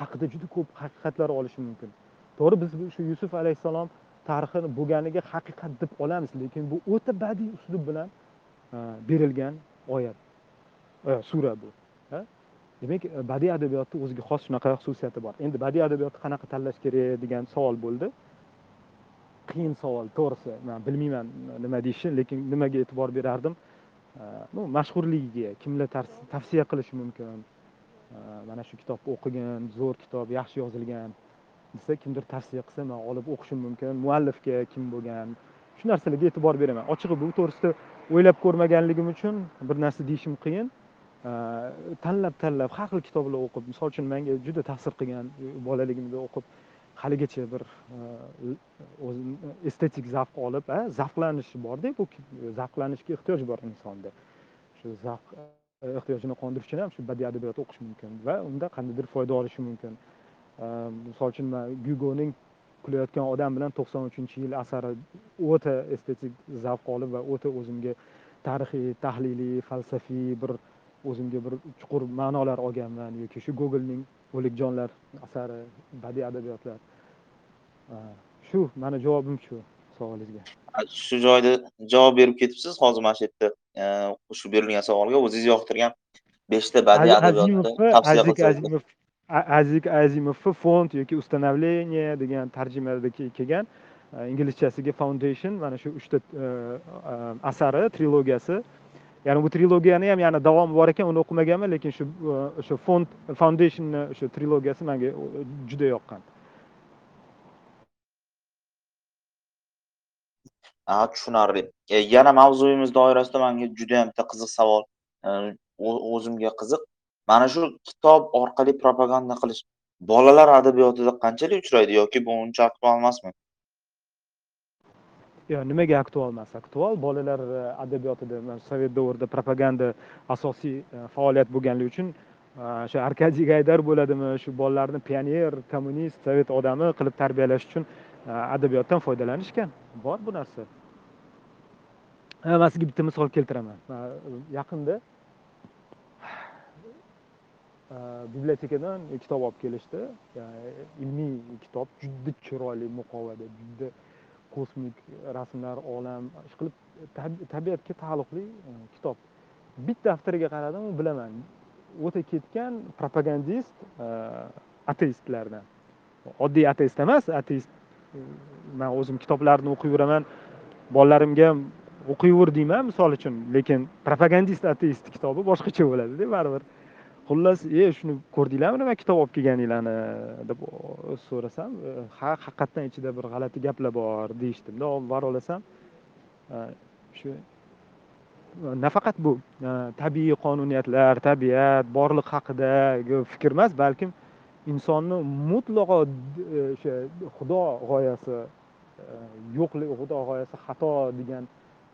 haqida juda ko'p haqiqatlar olish mumkin. To'g'ri biz shu yusuf alayhissalom tarixini bo'lganiga haqiqat deb olamiz lekin bu o'ta badiiy uslub bilan berilgan oyat sura bu demak e, badiiy adabiyotni o'ziga xos shunaqa xususiyati bor. Endi badiiy adabiyotni qanaqa tanlash kerak degan savol bo'ldi. Qiyin savol to'g'risi man bilmayman nima deyishni lekin nimaga e'tibor berardim? Ну mashhurligiga kimlar tavsiya qilishi mumkin? Mana shu kitobni o'qigan zo'r kitob yaxshi yozilgan desa kimdir tavsiya qilsa man olib o'qishim mumkin muallifga kim bo'lgan shu narsalarga e'tibor beraman. Ochig'i bu to'g'risida o'ylab ko'rmaganligim uchun bir narsa deyishim qiyin. Tanlab tanlab har xil kitoblar o'qib misol uchun menga juda ta'sir qilgan e, bolaligimda o'qib haligacha bir e, o'zim estetik zavq olib zavqlanish borda bu zavqlanishga ehtiyoj bor insonda. Shu zavq e, ehtiyojini qondirish uchun ham shu badiiy adabiyot o'qish mumkin va unda qandaydir foyda olishi mumkin. Misol uchun man gyugoning kulayotgan odam bilan to'qson uchinchi yil asari o'ta estetik zavq olib va o'ta o'zimga tarixiy tahliliy falsafiy bir o'zimga bir chuqur ma'nolar olganman yoki shu gogolning o'likjonlar asari badiiy adabiyotlar. Shu mani javobim shu savolingizga. Shu joyda javob berib ketibsiz. Hozir mana shu yerda shu berilgan savolga o'zingiz yoqtirgan beshta badiiy adabiyotni tavsiya qilsangiz azimovni fond yoki установление degan tarjimada kelgan inglizchasiga foundation mana shu uchta e, e, asari trilogiyasi. Ya'ni bu trilogiyani ham yana davomi bor ekan uni o'qimaganman lekin shu e, o'sha fond foundationni o'sha trilogiyasi manga juda yoqqan. Tushunarli. Yana mavzuyimiz doirasida manga judayam bitta qiziq savol o'zimga qiziq. Mana shu kitob orqali propaganda qilish. Bolalar adabiyotida qanchalik uchraydi yoki bu uncha aktual emasmi? Yo'q nimaga aktual emas? Aktual bolalar e, adabiyotida sovet davrida propaganda asosiy e, faoliyat bo'lganligi uchun e, o'sha arkadiy gaydar bo'ladimi shu bolalarni pioner kommunist sovet odami qilib tarbiyalash uchun adabiyotdan foydalanishgan. Bor bu narsa. Man sizga bitta misol keltiraman. Yaqinda bibliotekadan kitob olib kelishdi ilmiy kitob juda chiroyli muqovada juda kosmik rasmlar olam shu qilib tabiatga taalluqli kitob bitta daftariga qaradim bilaman o'ta ketgan propagandist ateistlardan oddiy ateist emas ateist man o'zim kitoblarni o'qiyveraman bolalarimga ham o'qiyver deyman misol uchun lekin propagandist ateist kitobi boshqacha bo'ladida baribir xullas e shuni ko'rdinglarmi nima kitob olib kelganinglarni deb so'rasam e, ha haqiqatdan ichida bir g'alati gaplar bor deyishdimda olib borib olasam e, shu e, nafaqat bu tabiiy qonuniyatlar tabiat borliq haqidagi fikr emas balkim insonni mutlaqo o'sha xudo g'oyasi yo'qlik xudo g'oyasi xato degan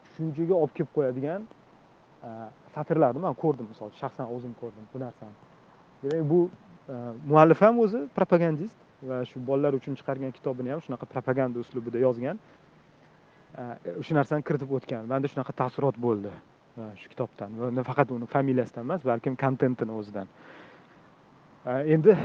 tushunchaga olib kelib qo'yadigan satrlarni man ko'rdim misol uchun shaxsan o'zim ko'rdim bu narsani demak bu muallif ham o'zi propagandist va shu bolalar uchun chiqargan kitobini ham shunaqa propaganda uslubida yozgan. Э, O'sha narsani kiritib o'tgan. Manda shunaqa taassurot bo'ldi э, shu kitobdan. Faqat nafaqat uni familiyasidan emas balkim kontentini o'zidan. Э, endi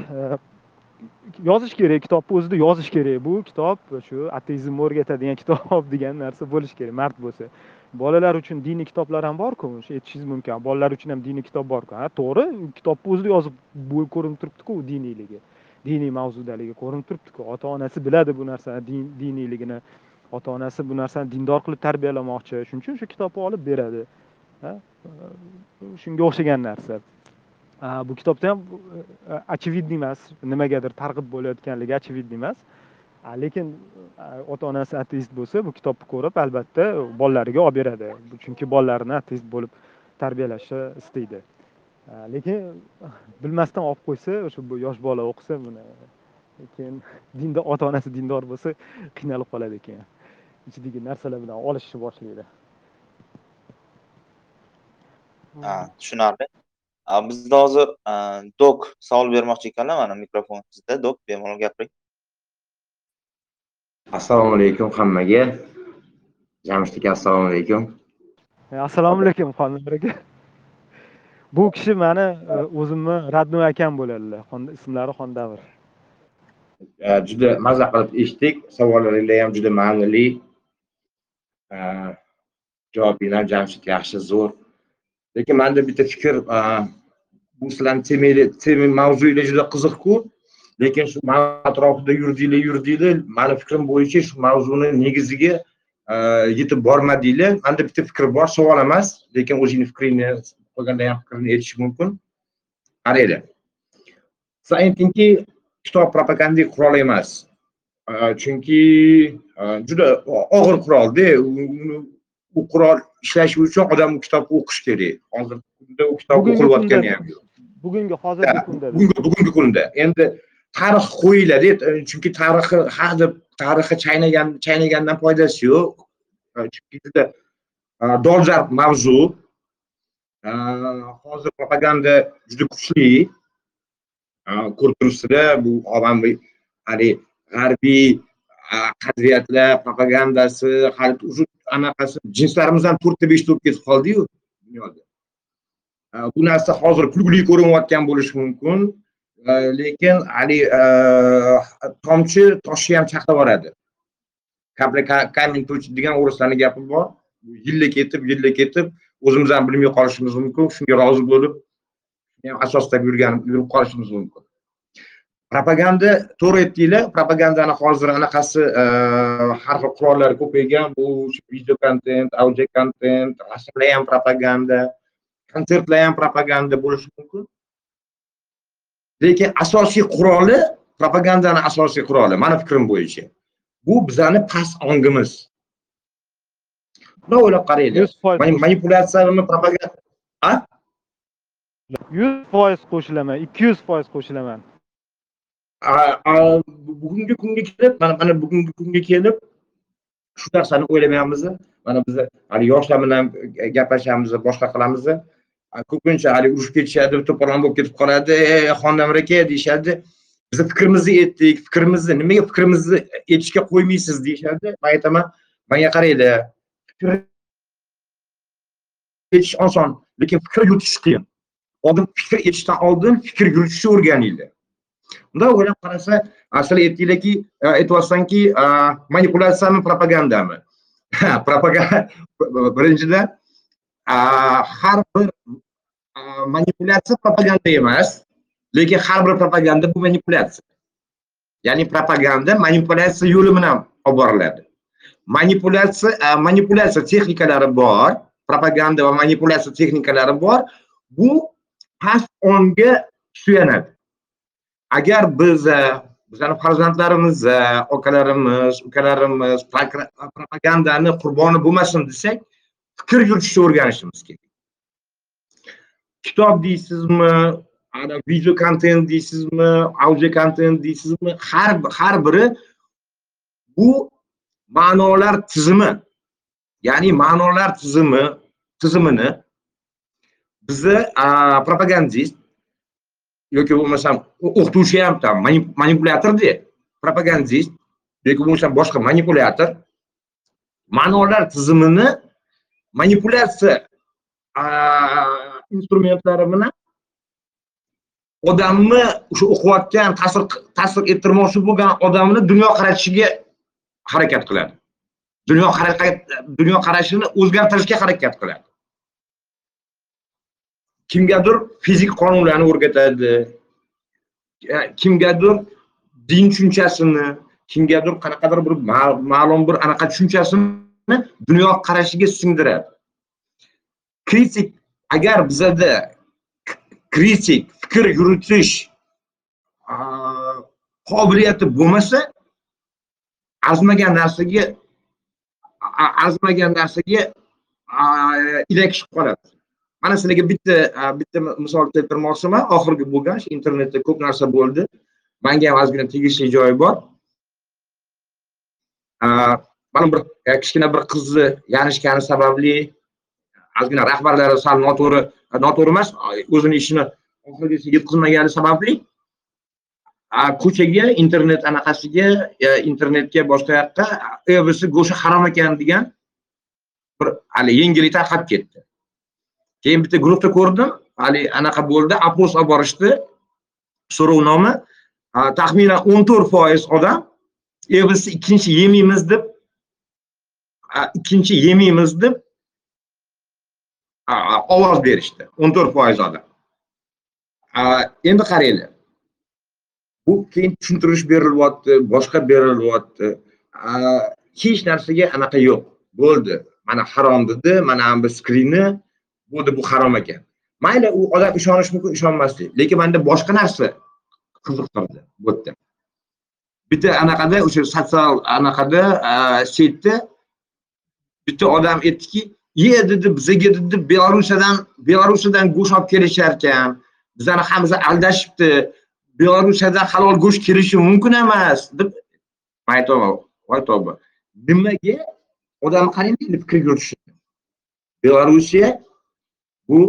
yozish kerak kitobni o'zida yozish kerak. Bu kitob shu ateizmni o'rgatadigan kitob *laughs* degan narsa bo'lishi kerak mard bo'lsa. Bolalar uchun diniy kitoblar ham borku o'sha aytishingiz mumkin. Bolalar uchun ham diniy kitob borku. Ha to'g'ri kitobni o'zida yozib ko'rinib turibdiku diniyligi diniy mavzudaligi ko'rinib turibdiku. Ota onasi biladi bu narsani din- diniyligini. Ota onasi bu narsani dindor qilib tarbiyalamoqchi. Shuning uchun o'sha kitobni olib beradi. Ha shunga o'xshagan narsa. Bu kitobda ham e, e, очевидный emas nimagadir targ'ib bo'layotganligi очевидный emas. Lekin ota onasi ateist bo'lsa bu kitobni ko'rib albatta bolalariga olib beradi. Bu- chunki bolalarini ateist bo'lib tarbiyalashni istaydi. Lekin bilmasdan olib qo'ysa o'sha bu yosh bola o'qisa buni keyin dinda ota onasi dindor bo'lsa qiynalib qoladi keyin ichidagi narsalar bilan olishishni boshlaydi. Ha, tushunarli. Bizda hozir dok savol bermoqchi ekanlar mana mikrofon sizda. Dok bemalol gapiring. Assalomu alaykum hammaga. Jamshid aka assalomu alaykum. E, assalomu alaykum xonimlar aka bu kishi mani e, o'zimni родной akam bo'ladilar. Ismlari xondavr. Eh, juda maza qilib eshitdik. Savollaringlar ham juda ma'nili Eh, javobinglar jamshid yaxshi zo'r. Lekin manda bitta fikr bu sizlarni temayli- tema mavzuylar juda qiziqku lekin shu atrofida yurdinglar yurdinglar mani fikrim bo'yicha shu mavzuni negiziga eh, yetib bormadinglar. Manda bitta fikr bor savol emas. Lekin o'zingni fikringni qolganda ham fikrini aytish mumkin. Qaranglar. Siz aytdingki kitob propagandik qurol emas. Eh, chunki eh, juda og'ir qurolda. U- qurol ishlashi uchun odam u kitobni o'qish kerak. Hozirgi kunda u kitob o'qilayotgani ham yo'q. Bugungi hozirgi kunda. bugungi kunda. Endi tarix qo'yiladi e, chunki tarixi ha deb tarixi chaynagan chaynagandan foydasi yo'q. E, chunki juda e, dolzarb mavzu. Hozir propaganda juda kuchli. Ko'rib turibsizlar bu ommaviy haligi g'arbiy qadriyatlar propagandasi hali уже anaqasi jinslarimiz ham to'rtta beshta bo'lib ketib qoldiyu dunyoda. Bu narsa hozir kulgili ko'rinayotgan bo'lishi mumkin. Lekin haligi tomchi toshni ham chaqib yuboradi kapli ka- камень точит degan o'rislarni gapi bor yilla ketib yilla ketib o'zimiz ham bilmay qolishimiz mumkin shunga rozi bo'lib shuni ham asoslab yurgan yurib qolishimiz mumkin propaganda to'g'ri aytdinglar propagandani hozir anaqasi har xil qurollari ko'paygan bu video kontent audio kontent rasmlar ham propaganda konsertlar ham propaganda bo'lishi mumkin lekin asosiy quroli propagandani asosiy quroli mani fikrim bo'yicha. Bu bizani past ongimiz. Bundoq o'ylab qaranglar manipulyatsiyani propaganda yuz foiz qo'shilaman ikki yuz foiz qo'shilaman bugungi kunga kelib mana mana bugungi kunga kelib shu narsani o'ylamayapmiz mana biz hali yoshlar bilan gaplashamiz boshqa qilamiz ko'pincha haligi urushib ketishadi to'polon bo'lib ketib qoladi. "E, aka deyishadi. Biz fikrimizni aytdik fikrimizni nimaga fikrimizni aytishga qo'ymaysiz deyishadi. Man aytaman manga qaranglar fikr aytish oson lekin fikr yuritish qiyin. Oldin fikr aytishdan oldin fikr yuritishni o'rganinglar. Bundoq o'ylab qarasa asli aytdinglarki e, aytyapsanki e, manipulyatsiyami propagandami? *laughs* Propaganda *laughs* birinchidan har bir manipulyatsiya propaganda emas lekin har bir propaganda bu manipulyatsiya ya'ni propaganda manipulyatsiya yo'li bilan olib boriladi manipulyatsiya manipulyatsiya texnikalari bor propaganda va manipulyatsiya texnikalari bor bu past ongga suyanadi agar biz e, bizani farzandlarimiz akalarimiz ukalarimiz propagandani qurboni bo'lmasin desak fikr yuritishni o'rganishimiz kerak. Kitob deysizmi ana video kontent deysizmi audio kontent deysizmi har har biri bu ma'nolar tizimi ya'ni ma'nolar tizimi tizimini bizni propagandist yoki bo'lmasam o'qituvchi ham там manipulyatorda propagandist yoki bo'lmasam boshqa manipulyator ma'nolar tizimini manipulyatsiya a, instrumentlari bilan odamni o'sha o'qiyotgan ta'sir ta'sir ettirmoqchi bo'lgan odamni dunyoqarashiga harakat qiladi. Dunyoqarashini o'zgartirishga harakat qiladi. Kimgadir fizik qonunlarni o'rgatadi e, kimgadir din tushunchasini kimgadir qanaqadir bir ma'lum bir anaqa tushunchasini dunyoqarashiga singdiradi kritik agar bizada kritik fikr yuritish qobiliyati bo'lmasa arzimagan narsaga arzimagan narsaga ilakishib qoladi. Mana sizlarga bitta bitta misol keltirmoqchiman. Oxirgi bo'lgan shu internetda ko'p narsa bo'ldi. Manga ham ozgina tegishli joyi bor. Mana bir e, kichkina bir qizni yanishgani sababli ozgina rahbarlari sal noto'g'ri noto'g'ri emas o'zini ishini oxirigacha yetkazmagani sababli a, ko'chaga internet anaqasiga e, internetga boshqa yoqqa ebisi go'sha harom ekan degan bir hali yengillik tarqab ketdi. Keyin bitta guruhda ko'rdim hali anaqa bo'ldi oпрос olib borishdi so'rovnoma taxminan o'n to'rt foiz odam ebs ikkinchi yemaymiz deb ikkinchi yemaymiz deb a, ovoz berishdi. O'n to'rt foiz odam. Endi qaranglar. Bu keyin tushuntirish berilyapti boshqa berilyapti. Hech narsaga anaqa yo'q. Bo'ldi. Mana harom dedi mana bu skrini bo'ldi bu harom ekan. Mayli u odam ishonishi mumkin ishonmaslik lekin manda boshqa narsa qiziqtirdi bu yerda. Bitta anaqada o'sha sotsial anaqada a, saytda bitta odam aytdiki ye dedi bizaga dedi belorussiyadan belorussiyadan go'sht olib kelishar ekan bizani hammamizni aldashibdi belorussiyadan halol go'sht kelishi mumkin emas deb man aytyapman voy tavba nimaga? Odam qarang endi fikr yuritishi belorussiya bu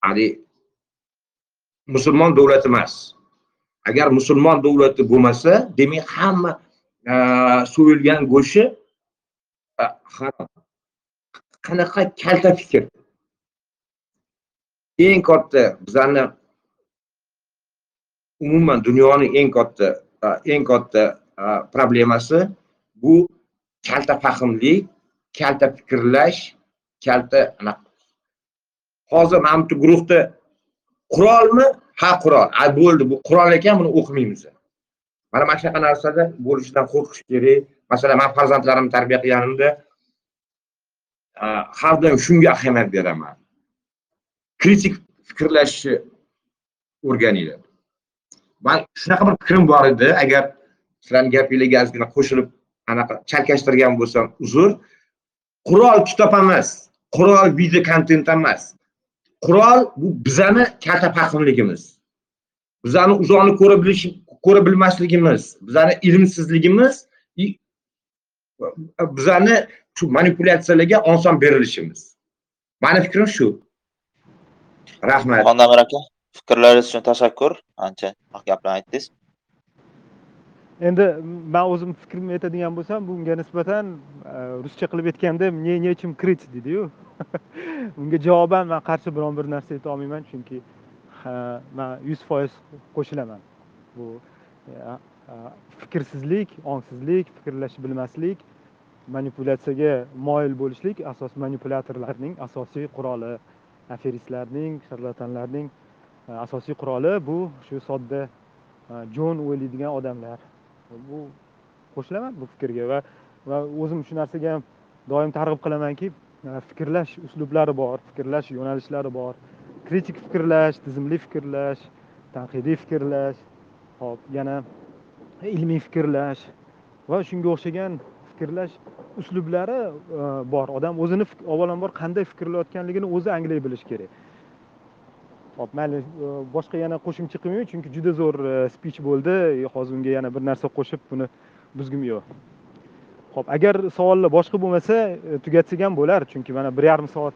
haligi musulmon davlati emas. Agar musulmon davlati bo'lmasa demak hamma so'yilgan go'shti harom qanaqa kalta fikr? Eng katta bizlarni umuman dunyoning eng katta eng katta problemasi bu kalta fahmlik kalta fikrlash kalta hozir mana bu guruhda qurolmi? Ha qurol. A bo'ldi bu qurol ekan buni o'qimaymiz. Mana mana shunaqa narsada bo'lishidan qo'rqish kerak. Masalan man farzandlarimni tarbiya qilganimda har doim shunga ahamiyat beraman. Kritik fikrlashni o'rganinglar man shunaqa bir fikrim bor edi. Agar sizlarni gapinglarga ozgina qo'shilib anaqa chalkashtirgan bo'lsam uzr. Qurol kitob emas qurol video kontent emas. Qurol bu bizani kalta fahmligimiz bizani uzoqni ko'ra bilish ko'ra bilmasligimiz bizani ilmsizligimiz и bizani shu manipulyatsiyalarga oson berilishimiz. Mani fikrim shu. Rahmat. Xondamir aka fikrlaringiz uchun tashakkur. Ancha haq gaplarni aytdingiz. Endi man o'zim fikrimni aytadigan bo'lsam bunga nisbatan e, ruscha qilib aytganda мне nechim крыть deydiyu *laughs* unga javoban man qarshi biron bir narsa ayta olmayman chunki man yuz foiz qo'shilaman. Bu e, fikrsizlik ongsizlik fikrlash bilmaslik manipulyatsiyaga moyil bo'lishlik asos manipulyatorlarning asosiy quroli. Aferistlarning sharlatanlarning e, asosiy quroli bu shu sodda e, jon o'ylaydigan odamlar. Bu qo'shilaman bu fikrga va va o'zim shu narsaga ham doim targ'ib qilamanki e, fikrlash uslublari bor fikrlash yo'nalishlari bor. Kritik fikrlash tizimli fikrlash tanqidiy fikrlash. Hop yana ilmiy fikrlash va shunga o'xshagan fikrlash uslublari e, bor. Odam o'zini avvalambor qanday fikrlayotganligini o'zi anglay bilishi kerak. Hop mayli e, boshqa yana qo'shimcha qilmayman chunki juda zo'r e, spich bo'ldi. Hozir unga yana bir narsa qo'shib buni buzgim yo'q. Ho'p agar savollar boshqa bo'lmasa tugatsak ham bo'lar chunki mana bir yarim soat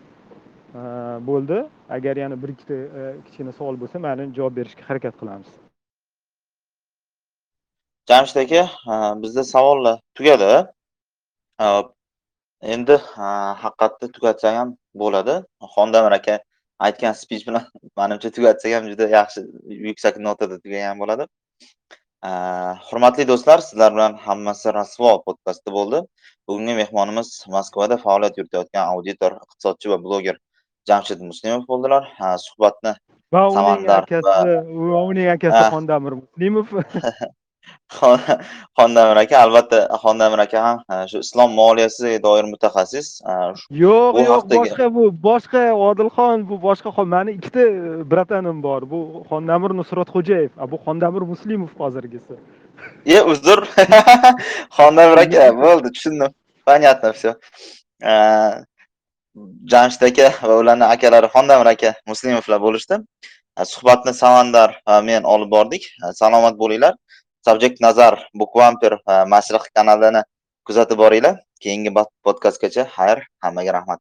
bo'ldi. Agar yana bir ikkita kichkina savol bo'lsa mayli javob berishga harakat qilamiz. Jamshid aka bizda savollar tugadi. Hop, endi ha, haqiqatda tugatsak ham bo'ladi. Xondamir aka aytgan spich bilan *laughs* manimcha tugatsak ham juda yaxshi yuksak notada tugagan bo'ladi. Hurmatli do'stlar sizlar bilan hammasi rasvo podkasti bo'ldi. Bugungi mehmonimiz moskvada faoliyat yuritayotgan auditor iqtisodchi va bloger jamshid muslimov bo'ldilar. Ha, suhbatni va uning akasi va uning akasi xondamir muslimov *laughs* Xon- xondamir aka albatta xondamir aka ham ha, shu islom moliyasiga doir mutaxassis. Yo'q Bu yo'q haqdagi- boshqa bu boshqa odilxon bu boshqa xon. Mani ikkita bratanim bor. Bu xondamir nusratxo'jayev a bu xondamir muslimov hozirgisi. E uzr. *laughs* Xondamir aka bo'ldi tushundim. Понятно все jamshid aka va ularni akalari xondamir aka muslimovlar bo'lishdi. Ha, suhbatni samandar va men olib bordik. Salomat bo'linglar subjekt nazar bukvamper va e, mashriq kanalini kuzatib boringlar. Keyingi podkastgacha xayr hammaga rahmat.